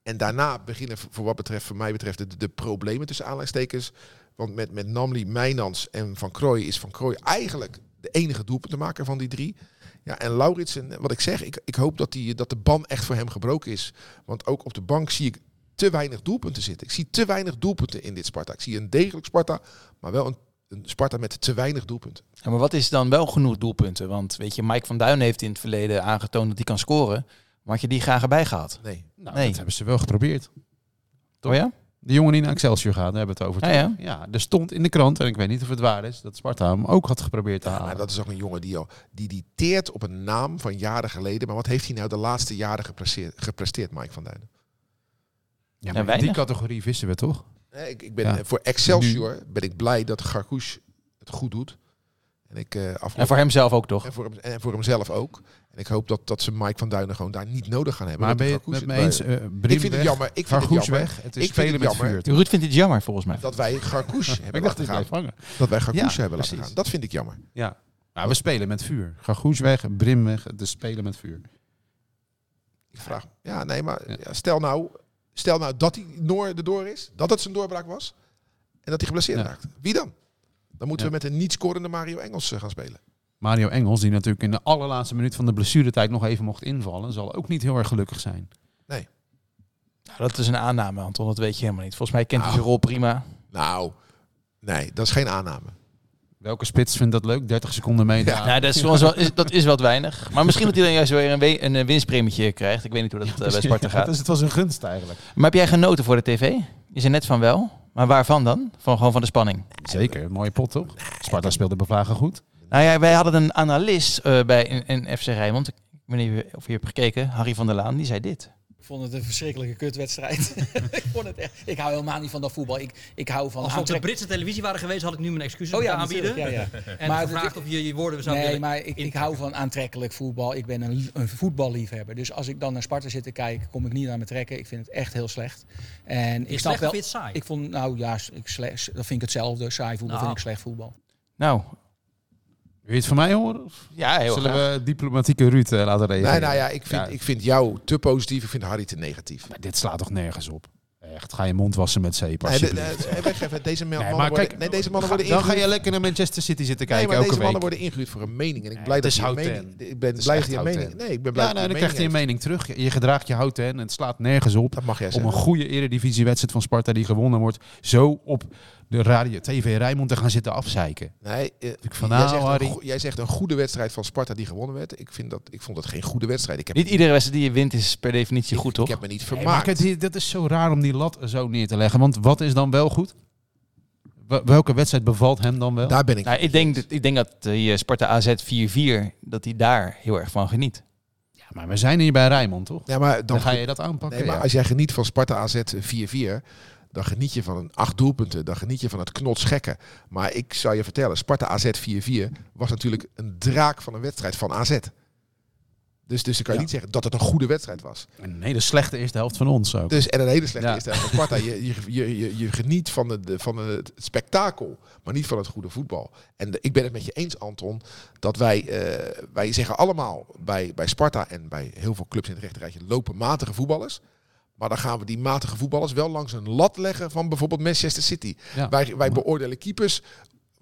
En daarna beginnen voor wat betreft, voor mij betreft, de, de problemen tussen aanleidingstekens. Want met, met Namli, Mijnans en Van Krooij is Van Krooij eigenlijk de enige doelpuntenmaker van die drie. Ja, en Lauritsen, wat ik zeg, ik, ik hoop dat, die, dat de ban echt voor hem gebroken is. Want ook op de bank zie ik te weinig doelpunten zitten. Ik zie te weinig doelpunten in dit Sparta. Ik zie een degelijk Sparta, maar wel een, een Sparta met te weinig doelpunten. Ja, maar wat is dan wel genoeg doelpunten? Want weet je, Mike van Duin heeft in het verleden aangetoond dat hij kan scoren. Maar had je die graag erbij gehad? Nee. Nou, Nee. dat hebben ze wel geprobeerd. Oh ja? De jongen die naar Excelsior gaat, daar hebben we het over. Ja, toch? ja, er stond in de krant, en ik weet niet of het waar is, dat Sparta hem ook had geprobeerd te Ja, halen. maar dat is ook een jongen die, al, die, die teert op een naam van jaren geleden. Maar wat heeft hij nou de laatste jaren gepresteerd, gepresteerd Mike van Duinen? Ja, Ja, in die categorie vissen we toch? Ik, ik ben, Ja. Voor Excelsior ben ik blij dat Garkouche het goed doet. En, ik, eh afgelopen- En voor hemzelf ook toch? en, voor hem, en voor hemzelf ook. En ik hoop dat, dat ze Mike van Duinen gewoon daar niet nodig gaan hebben. Maar ben je het met me het eens? eh Brim ik vind weg, het jammer. Ik vind het jammer weg. Het is Ik vind spelen het met jammer. vuur. Ruud vindt dit jammer volgens mij. dat wij Garkouche hebben Ik dacht laten gaan. Dat wij Garkouche Ja, hebben laten gaan. Dat vind ik jammer. Ja. Nou, we spelen met vuur. Gagoes weg, Brim weg. De spelen met vuur. Ik vraag, ja, nee, maar ja, stel, nou, stel nou dat die Noor erdoor is, dat het zijn doorbraak was en dat hij geblesseerd Ja. raakt. Wie dan? Dan moeten Ja. we met een niet scorende Mario Engels eh, gaan spelen. Mario Engels, die natuurlijk in de allerlaatste minuut van de blessuretijd nog even mocht invallen, zal ook niet heel erg gelukkig zijn. Nou, dat is een aanname, Anton. Dat weet je helemaal niet. Volgens mij kent hij Nou. zijn rol prima. Nou, nee, dat is geen aanname. Welke spits vindt dat leuk? 30 seconden mee. Ja. Nou, dat is, wel, is, dat is wat weinig. Maar misschien dat hij dan juist weer een, we- een eh, winstpremietje krijgt. Ik weet niet hoe dat eh, bij Sparta gaat. Dus het was een gunst eigenlijk. Maar heb jij genoten voor de tv? Je zei net van wel. Maar waarvan dan? Van, gewoon van de spanning. Zeker, een mooie pot toch? Sparta speelde bevlagen goed. Nou ja, wij hadden een analist eh, bij in, in FC Rijnmond. Ik weet niet of je hebt gekeken. Harry van der Laan. Die zei dit. Ik vond het een verschrikkelijke kutwedstrijd. ik vond het echt. Ik hou helemaal niet van dat voetbal. Ik, ik hou van Als we op de Britse televisie waren geweest, had ik nu mijn excuses Oh ja, aanbieden. Ja, ja. En Maar gevraagd het- of je je woorden zou Nee, willen maar ik, ik hou van aantrekkelijk voetbal. Ik ben een, een voetballiefhebber. Dus als ik dan naar Sparta zit te kijken, kom ik niet naar me trekken. Ik vind het echt heel slecht. En ik Is snap wel. saai? Ik vond, nou ja, ik slecht, dat vind ik hetzelfde. Saai voetbal Nou. vind ik slecht voetbal. Nou, Wil je het van mij horen? Of ja, heel zullen graag. we diplomatieke Ruud eh, laten reageren? Nee, nou ja, ik vind, Ja. ik vind jou te positief, ik vind Harry te negatief. Maar dit slaat toch nergens op? Echt, ga je mond wassen met zeep, Nee, de, weg even, deze mannen, Nee, maar worden, kijk, nee, deze mannen ga- worden dan ga je lekker naar Manchester City zitten Nee, kijken maar elke deze mannen week. worden ingehuurd voor een mening. En ik ben Nee, blij het dat je mening... Ik ben blij dat je mening... Nee, ik ben blij Ja, dat nou, je dan krijgt hij een mening terug. Je gedraagt je houten en het slaat nergens op. Dat mag jij Om een goede eredivisiewedstrijd van Sparta die gewonnen wordt, zo op de radio TV Rijnmond te gaan zitten afzeiken. Nee, eh, Ik van, jij, nou, zegt een Harry. go- jij zegt een goede wedstrijd van Sparta die gewonnen werd. Ik, vind dat, ik vond dat geen goede wedstrijd. Ik heb, Niet iedere wedstrijd die je wint is per definitie ik, goed, toch? Ik heb me niet Nee, maar vermaakt. dat is zo raar om die lat zo neer te leggen. Want wat is dan wel goed? Wel- Welke wedstrijd bevalt hem dan wel? Daar ben ik. Nou, ik denk dat, ik denk dat die Sparta AZ 4-4, dat hij daar heel erg van geniet. Ja, maar we zijn hier bij Rijnmond, toch? ja, maar Dan, dan ga je dat aanpakken. Nee, maar ja. als jij geniet van Sparta AZ 4-4, dan geniet je van een acht doelpunten. Dan geniet je van het knotsgekken. Maar ik zou je vertellen, Sparta AZ 4-4 was natuurlijk een draak van een wedstrijd van AZ. Dus, dus dan kan je Ja. niet zeggen dat het een goede wedstrijd was. Een hele slechte eerste helft van ons ook. Dus, en een hele slechte Ja. eerste helft van Sparta. Je, je, je, je, geniet van, de, van het spektakel, maar niet van het goede voetbal. En de- ik ben het met je eens, Anton, dat wij, eh, wij zeggen allemaal bij, bij Sparta en bij heel veel clubs in het rechterrijtje lopen matige voetballers. Maar dan gaan we die matige voetballers wel langs een lat leggen van bijvoorbeeld Manchester City. Ja. Wij, wij beoordelen keepers.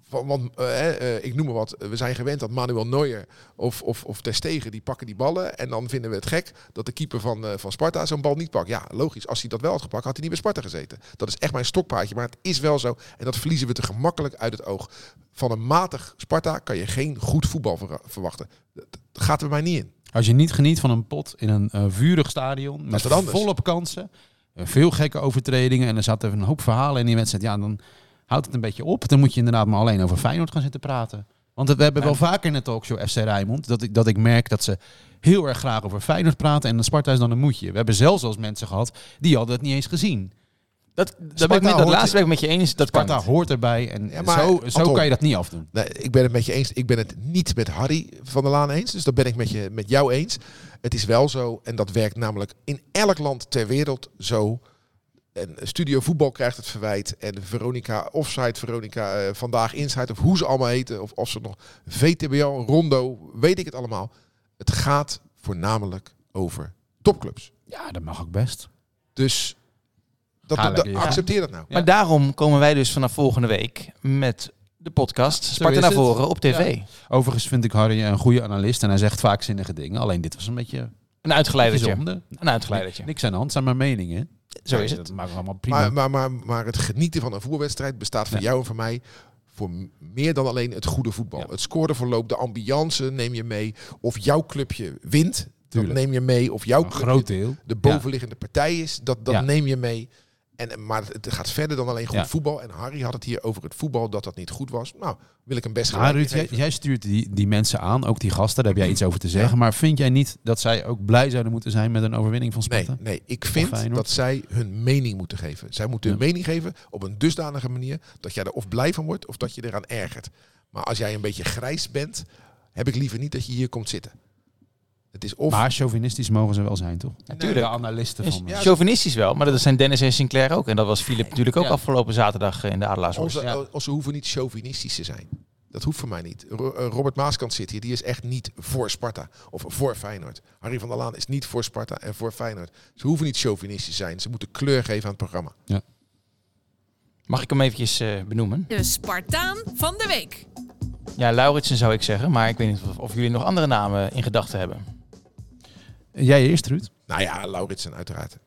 Want eh, eh, ik noem maar wat, we zijn gewend dat Manuel Neuer of, of, of Ter Stegen, die pakken die ballen. En dan vinden we het gek dat de keeper van, eh, van Sparta zo'n bal niet pakt. Ja, logisch. Als hij dat wel had gepakt, had hij niet bij Sparta gezeten. Dat is echt mijn stokpaardje, maar het is wel zo. En dat verliezen we te gemakkelijk uit het oog. Van een matig Sparta kan je geen goed voetbal ver- verwachten. Dat gaat er mij niet in. Als je niet geniet van een pot in een eh, vurig stadion, met volop kansen, eh, veel gekke overtredingen en er zaten een hoop verhalen in die wedstrijd, ja, dan houdt het een beetje op. Dan moet je inderdaad maar alleen over Feyenoord gaan zitten praten. Want we hebben wel vaker in de talkshow FC Rijnmond dat ik, dat ik merk dat ze heel erg graag over Feyenoord praten en de Sparta is dan een moedje. We hebben zelfs als mensen gehad die hadden het niet eens gezien. Dat, dat, ben ik met, dat laatste ben ik met je eens. Dat kan Sparta niet. hoort erbij en Ja, maar, zo, zo Anton, kan je dat niet afdoen. Nee, ik ben het met je eens. Ik ben het niet met Harry van der Laan eens. Dus dat ben ik met, je, met jou eens. Het is wel zo, en dat werkt namelijk in elk land ter wereld zo. En Studio Voetbal krijgt het verwijt. En Veronica Offside, Veronica eh, Vandaag Inside, of hoe ze allemaal heten. Of, of ze nog VTBL, Rondo, weet ik het allemaal. Het gaat voornamelijk over topclubs. Ja, dat mag ook best. Dus dat, dat- accepteer dat nou. Ja. Maar daarom komen wij dus vanaf volgende week met de podcast Sparta naar voren op tv. Overigens vind ik Harry een goede analist en hij zegt vaak zinnige dingen. Alleen dit was een beetje Een uitgeleidertje. zonde. Een uitgeleidertje. Niks aan de hand, zijn maar meningen. Zo is het. Dat maken we allemaal prima. Maar, maar, maar, maar het genieten van een voetbalwedstrijd bestaat voor Ja. jou en voor mij voor meer dan alleen het goede voetbal. Ja. Het scoreverloop, de ambiance neem je mee. Of jouw clubje wint, dat Tuurlijk. neem je mee. Of jouw een clubje groot deel. de bovenliggende partij is, dat, dat Ja. neem je mee. En, maar het, gaat verder dan alleen goed Ja. voetbal. En Harry had het hier over het voetbal, dat dat niet goed was. Nou, wil ik hem best gelijk Ruud, jij, stuurt die, die mensen aan, ook die gasten, daar heb jij iets over te zeggen. Ja. Maar vind jij niet dat zij ook blij zouden moeten zijn met een overwinning van Nee, Sparta? nee, ik vind dat zij hun mening moeten geven. Zij moeten hun Ja. mening geven op een dusdanige manier dat jij er of blij van wordt of dat je eraan ergert. Maar als jij een beetje grijs bent, heb ik liever niet dat je hier komt zitten. Het is of Maar chauvinistisch mogen ze wel zijn, toch? Natuurlijk. De analisten van... Ja, Chauvinistisch wel, maar dat zijn Dennis en Sinclair ook. En dat was Philip natuurlijk ook Ja. afgelopen zaterdag in de Adelaarshorst. onze, ja. ze hoeven niet chauvinistisch te zijn. Dat hoeft voor mij niet. Eh, Robert Maaskant zit hier. Die is echt niet voor Sparta of voor Feyenoord. Harry van der Laan is niet voor Sparta en voor Feyenoord. Ze hoeven niet chauvinistisch te zijn. Ze moeten kleur geven aan het programma. Mag ik hem eventjes eh, benoemen? De Spartaan van de week. Ja, Lauritsen zou ik zeggen, maar ik weet niet of, of jullie nog andere namen in gedachten hebben. Jij eerst, Ruud? Nou ja, Lauritsen uiteraard.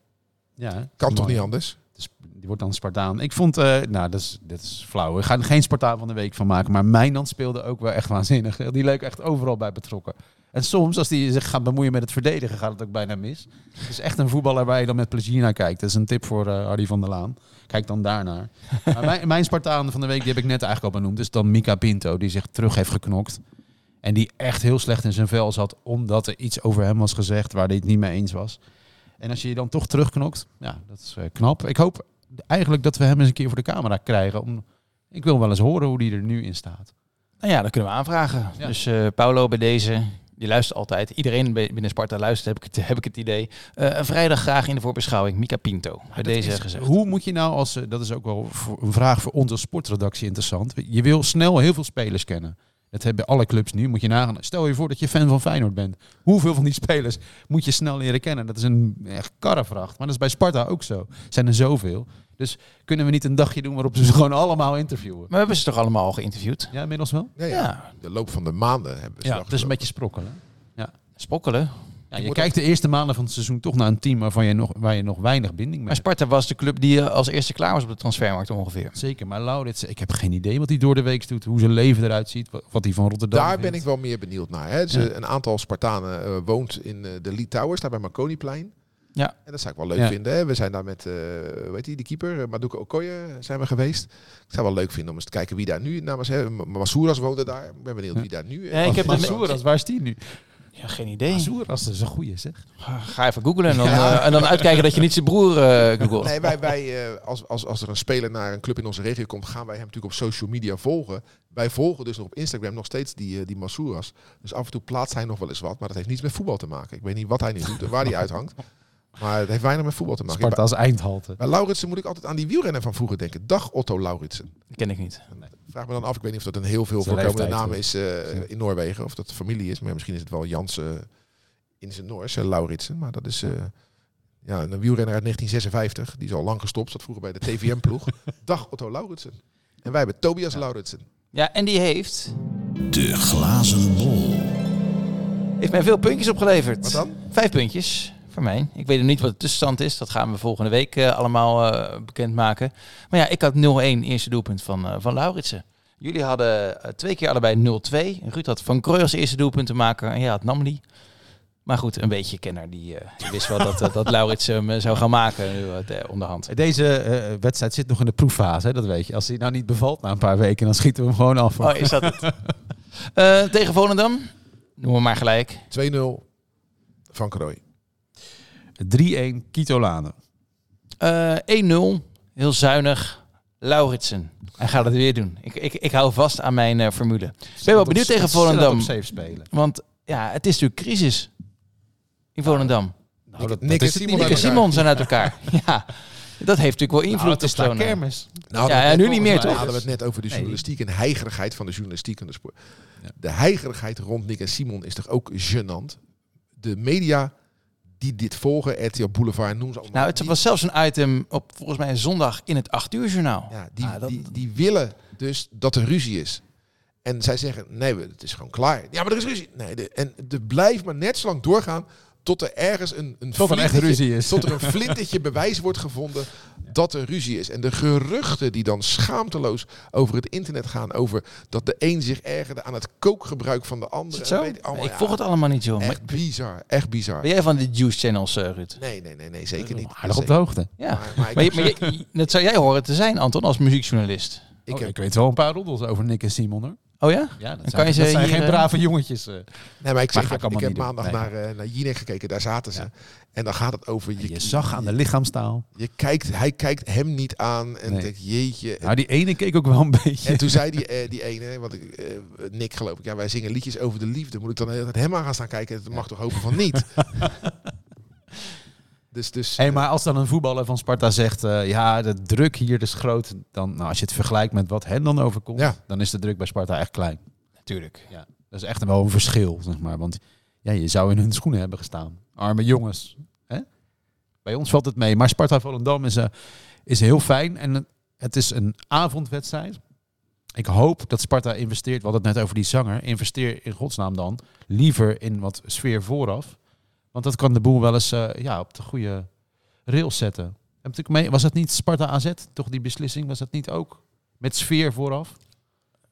Ja. Kan toch Mooi. niet anders? Dus Die wordt dan Spartaan. Ik vond, eh, nou, dat is, dat is flauw. We gaan er geen Spartaan van de week van maken. Maar Mijnand speelde ook wel echt waanzinnig. Die leek echt overal bij betrokken. En soms, als hij zich gaat bemoeien met het verdedigen, gaat het ook bijna mis. Het is echt een voetballer waar je dan met plezier naar kijkt. Dat is een tip voor eh Hardy van der Laan. Kijk dan daarnaar. maar mijn, mijn Spartaan van de week, die heb ik net eigenlijk al benoemd. is dan Mika Pinto, die zich terug heeft geknokt. En die echt heel slecht in zijn vel zat, omdat er iets over hem was gezegd waar hij het niet mee eens was. En als je je dan toch terugknokt, ja, dat is eh, knap. Ik hoop eigenlijk dat we hem eens een keer voor de camera krijgen. Om, ik wil wel eens horen hoe die er nu in staat. Nou ja, dat kunnen we aanvragen. Ja. Dus eh Paulo bij deze, die luistert altijd. Iedereen binnen Sparta luistert, heb ik het, heb ik het idee. Eh, een vrijdag graag in de voorbeschouwing. Mika Pinto, bij deze is- gezegd. Hoe moet je nou als, dat is ook wel een vraag voor onze sportredactie interessant. Je wil snel heel veel spelers kennen. Dat hebben alle clubs nu. Moet je nagaan. Stel je voor dat je fan van Feyenoord bent. Hoeveel van die spelers moet je snel leren kennen? Dat is een echt karrevracht. Maar dat is bij Sparta ook zo. Zijn er zoveel. Dus kunnen we niet een dagje doen waarop ze ze gewoon allemaal interviewen? Maar we hebben ze toch allemaal al geïnterviewd? Ja, inmiddels wel. Ja, ja. Ja, De loop van de maanden hebben ze Ja, het is een beetje sprokkelen. spokkelen. Ja, Je kijkt de eerste maanden van het seizoen toch naar een team waarvan je nog, waar je nog weinig binding mee Maar hebt. Sparta was de club die eh, als eerste klaar was op de transfermarkt ongeveer. Zeker, maar Laurits, ik heb geen idee wat hij door de week doet, hoe zijn leven eruit ziet, wat, wat hij van Rotterdam Daar vindt. ben ik wel meer benieuwd naar. Hè. Ja. Een aantal Spartanen eh, woont in eh, de Lee Towers, daar bij Marconiplein. Ja. En dat zou ik wel leuk Ja. vinden. Hè. We zijn daar met, eh weet je, die keeper, Maduka Okoye, zijn we geweest. Ik zou wel leuk vinden om eens te kijken wie daar nu namens... Hè, Masouras woonde daar. Ik ben benieuwd Ja. wie daar nu... Ja, ik heb de- Masouras, waar is die nu? Ja, geen idee. Masouras, dat is een goeie zeg. Ga even googlen en dan, Ja. eh, en dan uitkijken dat je niet zijn broer eh googelt. Nee, wij, wij eh, als, als, als er een speler naar een club in onze regio komt, gaan wij hem natuurlijk op social media volgen. Wij volgen dus nog op Instagram nog steeds die, die Masouras. Dus af en toe plaatst hij nog wel eens wat, maar dat heeft niets met voetbal te maken. Ik weet niet wat hij nu doet en waar hij uithangt. Maar het heeft weinig met voetbal te maken. Sparta als eindhalte. Bij Lauritsen moet ik altijd aan die wielrenner van vroeger denken. Dag Otto Lauritsen. Ken ik niet. Vraag me dan af, ik weet niet of dat een heel veel voorkomende naam is eh, in Noorwegen. Of dat de familie is. Maar misschien is het wel Jans eh, in zijn Noors, eh, Lauritsen. Maar dat is eh, ja, een wielrenner uit 1956. Die is al lang gestopt. Zat vroeger bij de TVM-ploeg. Dag Otto Lauritsen. En wij hebben Tobias Lauritsen. Ja, en die heeft, De glazen bol. heeft mij veel puntjes opgeleverd. Wat dan? Vijf puntjes Ik weet nog niet wat de tussenstand is. Dat gaan we volgende week eh, allemaal eh, bekendmaken. Maar ja, ik had 0-1 eerste doelpunt van, eh van Lauritsen. Jullie hadden twee keer allebei 0-2. Ruud had Van Krooi als eerste doelpunt te maken. En jij had Namli. Maar goed, een beetje kenner. Die, eh, die wist wel dat, dat Lauritsen hem zou gaan maken nu, eh, de- onderhand. Deze eh, wedstrijd zit nog in de proeffase, hè, dat weet je. Als hij nou niet bevalt na een paar weken, dan schieten we hem gewoon af. Oh, is dat het? Eh, tegen Volendam? Noem we maar gelijk. 2-0 van Krooi. 3-1 Kito Lane. Eh 1-0. Heel zuinig. Lauritsen. Hij gaat het weer doen. Ik, ik, ik hou vast aan mijn eh, formule. Ik ben wel benieuwd tegen Volendam. safe spelen. Want ja, het is natuurlijk crisis in Volendam. Nou, dat, Nick dat en is het Simon. Nick en. Simon zijn uit elkaar. ja, dat heeft natuurlijk wel Nou, invloed het is op zo'n... kermis. Nou, Ja, ja, nu niet meer, toch? hadden we het net over de journalistiek en heigerigheid van de journalistiek en de sport. Ja. De heigerigheid rond Nick en Simon is toch ook gênant? De media die dit volgen, RTL Boulevard, noem ze allemaal. Nou, het die, was zelfs een item op volgens mij zondag in het 8 uur journaal. ja, die, Ah, dat- die, die willen dus dat er ruzie is. En zij zeggen, nee, we- het is gewoon klaar. Ja, maar er is ruzie. Nee, de, en er blijft maar net zo lang doorgaan tot er ergens een, een, Tot er echt ruzie is. Tot er een flintertje bewijs wordt gevonden dat er ruzie is. En de geruchten die dan schaamteloos over het internet gaan, over dat de een zich ergerde aan het kookgebruik van de Is andere. het zo? Weet ik allemaal, ik ja, volg het allemaal niet, joh. Echt bizar, echt bizar. ben jij van de Juice Channels, eh, Ruud? Nee, nee, nee, nee, zeker niet. Aardig op de hoogte. Ja. Maar, maar ik, Maar, je- heb- maar je- dat zou jij horen te zijn, Anton, als muziekjournalist. ik Ik, heb, ik weet wel een paar roddels over Nick en Simon hoor. Oh ja? Ja, dat kan zijn, je ze dat zijn hier, geen eh, brave jongetjes. eh. nee, maar ik, Maar zeg, ik ik heb, ik maandag Nee. naar, eh, naar Jinek gekeken, daar zaten ze. En dan gaat het over, je, Je zag aan de lichaamstaal. je kijkt, hij kijkt hem niet aan en Nee. denkt, jeetje. Nou, die ene keek ook wel een beetje. En toen zei die, eh, die ene, want ik, Nick geloof ik, ja, wij zingen liedjes over de liefde. Moet ik dan hem aan gaan staan kijken? Dat mag toch hopen van niet? Dus, dus Hey, maar als dan een voetballer van Sparta zegt, eh, ja, de druk hier is groot, dan, nou, als je het vergelijkt met wat hen dan overkomt, Ja. dan is de druk bij Sparta echt klein. Natuurlijk. Ja, dat is echt wel een verschil, zeg maar. Want ja, je zou in hun schoenen hebben gestaan. Arme jongens. Hè? Bij ons valt het mee. Maar Sparta Volendam is, eh, is heel fijn. En eh, het is een avondwedstrijd. Ik hoop dat Sparta investeert, we hadden het net over die zanger, investeer in godsnaam dan liever in wat sfeer vooraf. Want dat kan de boel wel eens eh, ja, op de goede rails zetten. Heb je natuurlijk mee, was dat niet Sparta AZ, toch die beslissing? Was dat niet ook met sfeer vooraf?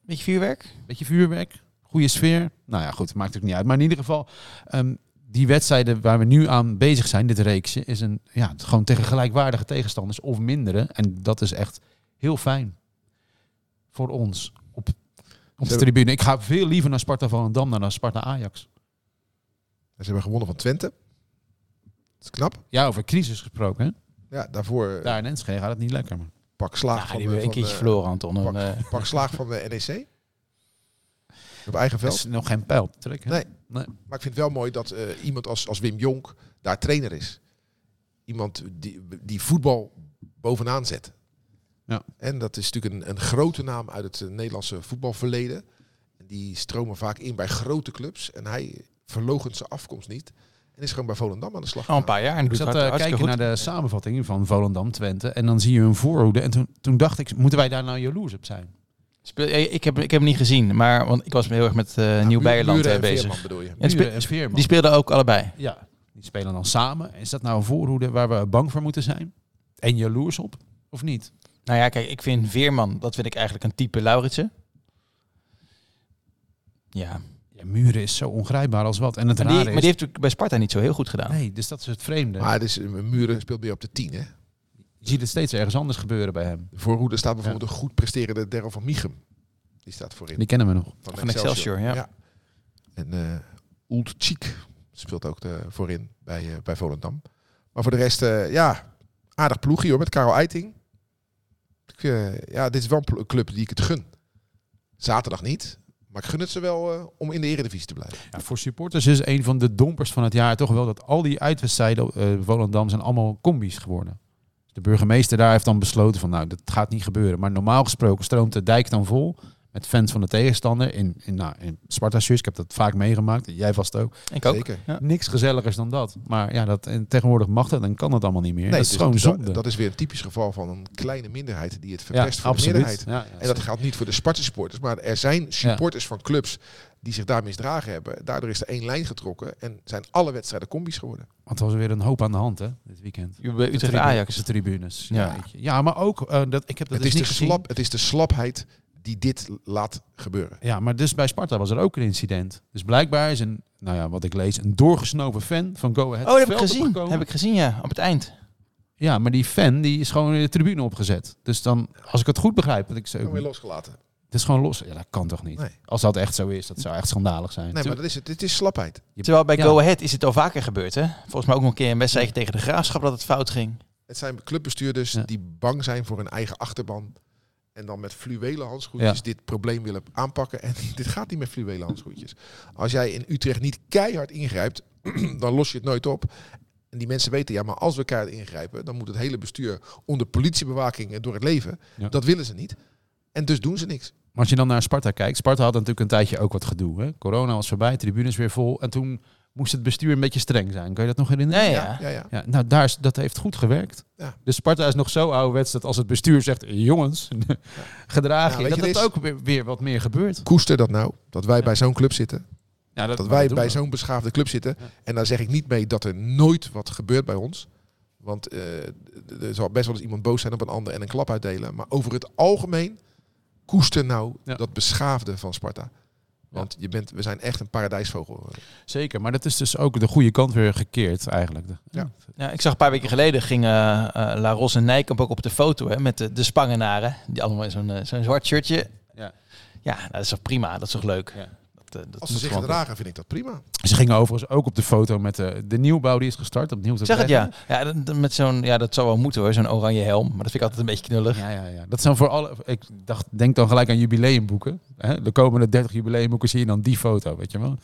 Beetje vuurwerk? Beetje vuurwerk, goede sfeer. Nou ja, goed, maakt ook niet uit. Maar in ieder geval, ehm, die wedstrijden waar we nu aan bezig zijn, dit reeksje, is een, ja, gewoon tegen gelijkwaardige tegenstanders of mindere. En dat is echt heel fijn voor ons op, op de tribune. Ik ga veel liever naar Sparta Volendam dan naar Sparta Ajax. Ze hebben gewonnen van Twente. Dat is knap. Ja, over crisis gesproken. Hè? Ja, daarvoor eh, Daar in Enschede gaat het niet lekker. Maar. pak slaag Ja, van, die hebben een keertje de- verloren, Anton. Pak, En, eh, pak slaag van de NEC. Op eigen Er veld. is nog geen pijl te trekken. Nee. Nee. Maar ik vind het wel mooi dat eh, iemand als, als Wim Jonk daar trainer is. Iemand die, die voetbal bovenaan zet. Ja. En dat is natuurlijk een, een grote naam uit het Nederlandse voetbalverleden. Die stromen vaak in bij grote clubs. En hij verloochent zijn afkomst niet. En is gewoon bij Volendam aan de slag. al een paar jaar. En Ik doet zat te hartstikke kijken goed. naar de samenvatting van Volendam Twente. En dan zie je hun voorhoede. En toen, toen dacht ik, moeten wij daar nou jaloers op zijn? Speel- eh, ik, heb, ik heb hem niet gezien, maar want ik was heel erg met eh Muren eh, en bezig. Veerman bedoel je. En Muren spe- en Veerman. Die speelden ook allebei. Ja, die spelen dan samen. Is dat nou een voorhoede waar we bang voor moeten zijn? En jaloers op? Of niet? Nou ja, kijk, ik vind Veerman, dat vind ik eigenlijk een type Lauritsen. Ja, Ja, Muren is zo ongrijpbaar als wat. En het maar die, rare maar die heeft natuurlijk bij Sparta niet zo heel goed gedaan. Nee, dus dat is het vreemde. Maar het is, eh, Muren speelt meer op de 10. Hè? Je ziet het steeds ergens anders gebeuren bij hem. De voorhoede staat bijvoorbeeld een goed presterende Daryl van Michum. Die staat voorin. Die kennen we nog. Van Excelsior, ja. En eh Oelt Cheek speelt ook de, voorin bij, eh, bij Volendam. Maar voor de rest, eh, ja, aardig ploegje hoor, met Karel Eiting. Ik, ja, dit is wel een club die ik het gun. Zaterdag niet, maar ik gun het ze wel eh, om in de Eredivisie te blijven. Voor supporters is een van de dompers van het jaar toch wel dat al die uitwedstrijden eh Volendam zijn allemaal combi's geworden. De burgemeester daar heeft dan besloten van nou, dat gaat niet gebeuren. Maar normaal gesproken stroomt de dijk dan vol met fans van de tegenstander in, in, nou, in Sparta shirts. Ik heb dat vaak meegemaakt. Jij vast ook. Ik ook. Zeker. Ja. Niks gezelligers dan dat. Maar ja, dat, en tegenwoordig mag dat en kan dat allemaal niet meer. dat is dus gewoon zonde. Dat is weer een typisch geval van een kleine minderheid die het ja, verpest voor de meerderheid. Ja, ja, En dat geldt niet voor de Sparta supporters, maar er zijn supporters van clubs die zich daar misdragen hebben. Daardoor is er één lijn getrokken en zijn alle wedstrijden combi's geworden. Want er was weer een hoop aan de hand hè, dit weekend. Bij Utrecht Ajax. de tribunes. Ja. Ja, weet je. ja maar ook, eh, dat, ik heb dat Het dus is, de niet gezien. slap, het is de slapheid die dit laat gebeuren. Ja, maar dus bij Sparta was er ook een incident. Dus blijkbaar is een, nou ja, wat ik lees, een doorgesnoven fan van Go Ahead Oh, dat heb ik gezien. opgekomen. Heb ik gezien, ja, op het eind. Ja, maar die fan die is gewoon in de tribune opgezet. Dus dan, als ik het goed begrijp, want ik zo, Gewoon weer losgelaten. het is gewoon los. Ja, dat kan toch niet? Nee. Als dat echt zo is, dat zou echt schandalig zijn. Nee, maar dat is het. Het is slapheid. Je- Terwijl bij ja. Go Ahead is het al vaker gebeurd, hè? Volgens mij ook nog een keer een wedstrijd tegen de Graafschap dat het fout ging. Het zijn clubbestuurders Ja. die bang zijn voor hun eigen achterban. En dan met fluwelen handschoentjes Ja. dit probleem willen aanpakken. En dit gaat niet met fluwelen handschoentjes. Als jij in Utrecht niet keihard ingrijpt, dan los je het nooit op. En die mensen weten, ja, maar als we keihard ingrijpen, dan moet het hele bestuur onder politiebewaking door het leven. Ja. Dat willen ze niet. En dus doen ze niks. Maar als je dan naar Sparta kijkt, Sparta had natuurlijk een tijdje ook wat gedoe. Hè? Corona was voorbij, tribunes weer vol. En toen moest het bestuur een beetje streng zijn. Kan je dat nog herinneren? Ja, Ja, ja. ja, ja. Ja, nou, daar is, dat heeft goed gewerkt. Ja. Dus Sparta is nog zo ouderwets dat als het bestuur zegt... jongens, gedraag Ja, je, dat dat is- ook weer, weer wat meer gebeurt. Koester dat nou, dat wij Ja. bij zo'n club zitten. Ja, Dat maar wij bij we. zo'n beschaafde club zitten. Ja. En daar zeg ik niet mee dat er nooit wat gebeurt bij ons. Want eh, er zal best wel eens iemand boos zijn op een ander en een klap uitdelen. Maar over het algemeen koester nou Ja. dat beschaafde van Sparta. Want je bent, we zijn echt een paradijsvogel. Zeker, maar dat is dus ook de goede kant weer gekeerd eigenlijk. Ja. Ja, ik zag een paar weken geleden gingen eh, eh, La Ros en Nijkamp ook op de foto hè, met de, de Spangenaren. Die allemaal in zo'n eh, zo'n zwart shirtje. Ja. Ja, dat is toch prima, dat is toch leuk. Ja. Dat, eh, dat Als ze zich gedragen, vind ik dat prima. Ze gingen overigens ook op de foto met de, de nieuwbouw die is gestart. Opnieuw zeg het ja. ja met zo'n, ja, dat zou wel moeten hoor, zo'n oranje helm. Maar dat vind ik altijd een beetje knullig. Ja, ja, ja. Dat zijn voor alle. Ik dacht, denk dan gelijk aan jubileumboeken. Hè? De komende 30 jubileumboeken zie je dan die foto, weet je wel.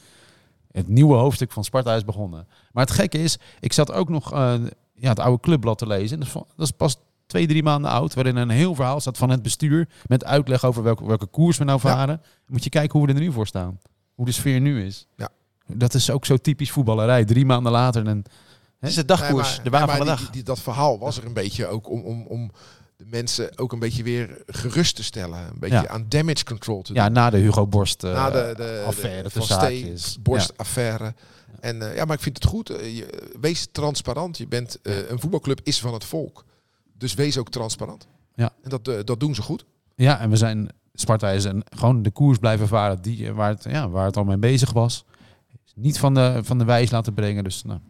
Het nieuwe hoofdstuk van Sparta is begonnen. Maar het gekke is, ik zat ook nog. eh, ja, het oude clubblad te lezen. En dat, is pas twee, drie maanden oud. Waarin een heel verhaal staat van het bestuur. Met uitleg over welke, welke koers we nou Ja. varen. Moet je kijken hoe we er nu voor staan. Hoe de sfeer nu is. Ja. Dat is ook zo typisch voetballerij. Drie maanden later. En, Het is de dagkoers, Nee, maar- de baan nee, van de dag. die- die- dat verhaal was er een beetje ook om, om, om de mensen ook een beetje weer gerust te stellen. Een beetje Ja. aan damage control te ja, doen. na de Hugo Borst eh, Na de, de, affaire de tussen Van haakjes. Steen, borstaffaire. En eh, ja, maar ik vind het goed. Eh, je, wees transparant. Je bent, een voetbalclub is van het volk. Dus wees ook transparant. Ja. En dat, dat doen ze goed. Ja, en we zijn, Sparta is een, gewoon de koers blijven varen die, waar, het, ja, waar het al mee bezig was. Niet van de, van de wijs laten brengen. Dus nou,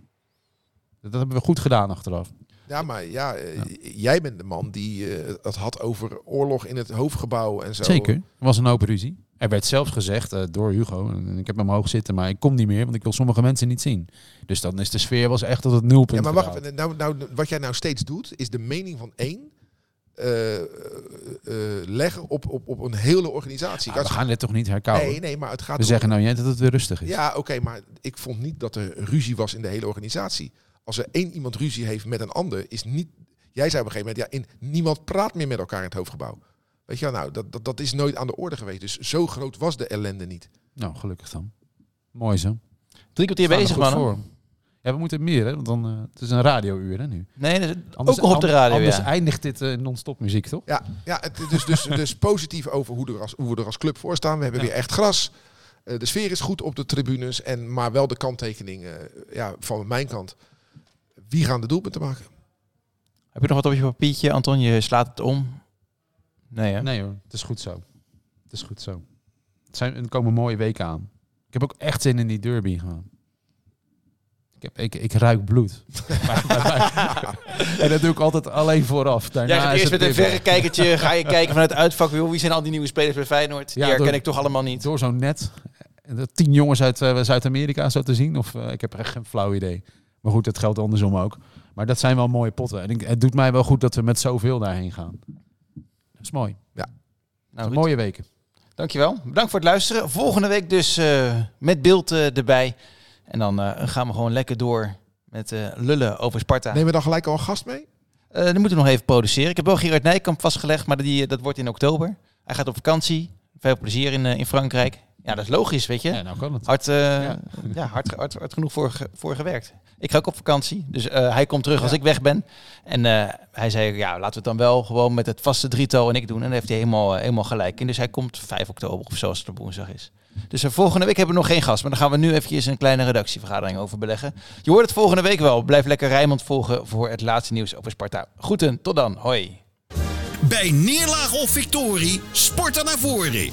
dat hebben we goed gedaan achteraf. Ja, maar ja, eh, jij bent de man die eh, het had over oorlog in het hoofdgebouw en zo. Zeker. Er was een open ruzie. Er werd zelfs gezegd eh, door Hugo, en ik heb hem hoog zitten, maar ik kom niet meer, want ik wil sommige mensen niet zien. Dus dan is de sfeer was echt tot het nulpunt Ja, maar wacht, nou, nou, wat jij nou steeds doet, is de mening van één eh, eh, eh, leggen op, op, op een hele organisatie. Ah, we gaan dit toch niet herkauwen? nee, nee, maar het gaat we om- zeggen nou net dat het weer rustig is. Ja, oké, maar ik vond niet dat er ruzie was in de hele organisatie. Als er één iemand ruzie heeft met een ander, is niet. Jij zei op een gegeven moment, ja, in, niemand praat meer met elkaar in het hoofdgebouw. Weet je wel, nou, dat, dat, dat is nooit aan de orde geweest. Dus zo groot was de ellende niet. Nou, gelukkig dan. Mooi zo. Drie kwartier er bezig, man. Ja, we moeten meer, hè? Want dan, eh, het is een radiouur, hè, nu. Nee, dat is Anders, ook nog op de radio, Anders ja. eindigt dit eh, non-stop muziek, toch? Ja, ja het, dus, dus, dus positief over hoe, er als, hoe we er als club voor staan. We hebben Ja. weer echt gras. Eh, de sfeer is goed op de tribunes. En, maar wel de kanttekening eh, ja, van mijn kant. Wie gaan de doelpunten maken? Heb je nog wat op je papiertje, Anton? Je slaat het om. Nee, hè? Nee hoor, het is goed zo. Het is goed zo. Het zijn, er komen mooie weken aan. Ik heb ook echt zin in die derby gewoon. Ik, heb, ik, ik ruik bloed. en dat doe ik altijd alleen vooraf. Daarna Jij gaat is eerst het met een verrekijkertje, ga je kijken vanuit het uitvak. joh, Wie zijn al die nieuwe spelers bij Feyenoord? Die Ja, herken door- ik toch allemaal niet. door zo'n net. En dat tien jongens uit eh, Zuid-Amerika zo te zien. Of eh, ik heb echt geen flauw idee. Maar goed, dat geldt andersom ook. Maar dat zijn wel mooie potten. En ik, het doet mij wel goed dat we met zoveel daarheen gaan. Dat is mooi. Nou, Ruud, mooie weken. Dankjewel. Bedankt voor het luisteren. Volgende week dus eh, met beeld erbij. En dan eh, gaan we gewoon lekker door met eh, lullen over Sparta. Nemen we dan gelijk al een gast mee? Eh, dan moeten we nog even produceren. Ik heb wel Gerard Nijkamp vastgelegd, maar die, dat wordt in oktober. Hij gaat op vakantie. Veel plezier in, in Frankrijk. Ja, dat is logisch, weet je. Ja, nou kan het. Hard, eh, Ja. ja. hard, hard, hard genoeg voor, ge- voor gewerkt. Ik ga ook op vakantie, dus eh, hij komt terug als ik weg ben. En eh, hij zei, ja, laten we het dan wel gewoon met het vaste drietal en ik doen. En daar heeft hij helemaal, helemaal gelijk in. Dus hij komt 5 oktober of zo als het op woensdag is. Dus eh, volgende week hebben we nog geen gast, maar dan gaan we nu eventjes een kleine redactievergadering over beleggen. Je hoort het volgende week wel. Blijf lekker Rijmond volgen voor het laatste nieuws over Sparta. Groeten, tot dan. Hoi. Bij neerlaag of victorie, sporten naar voren.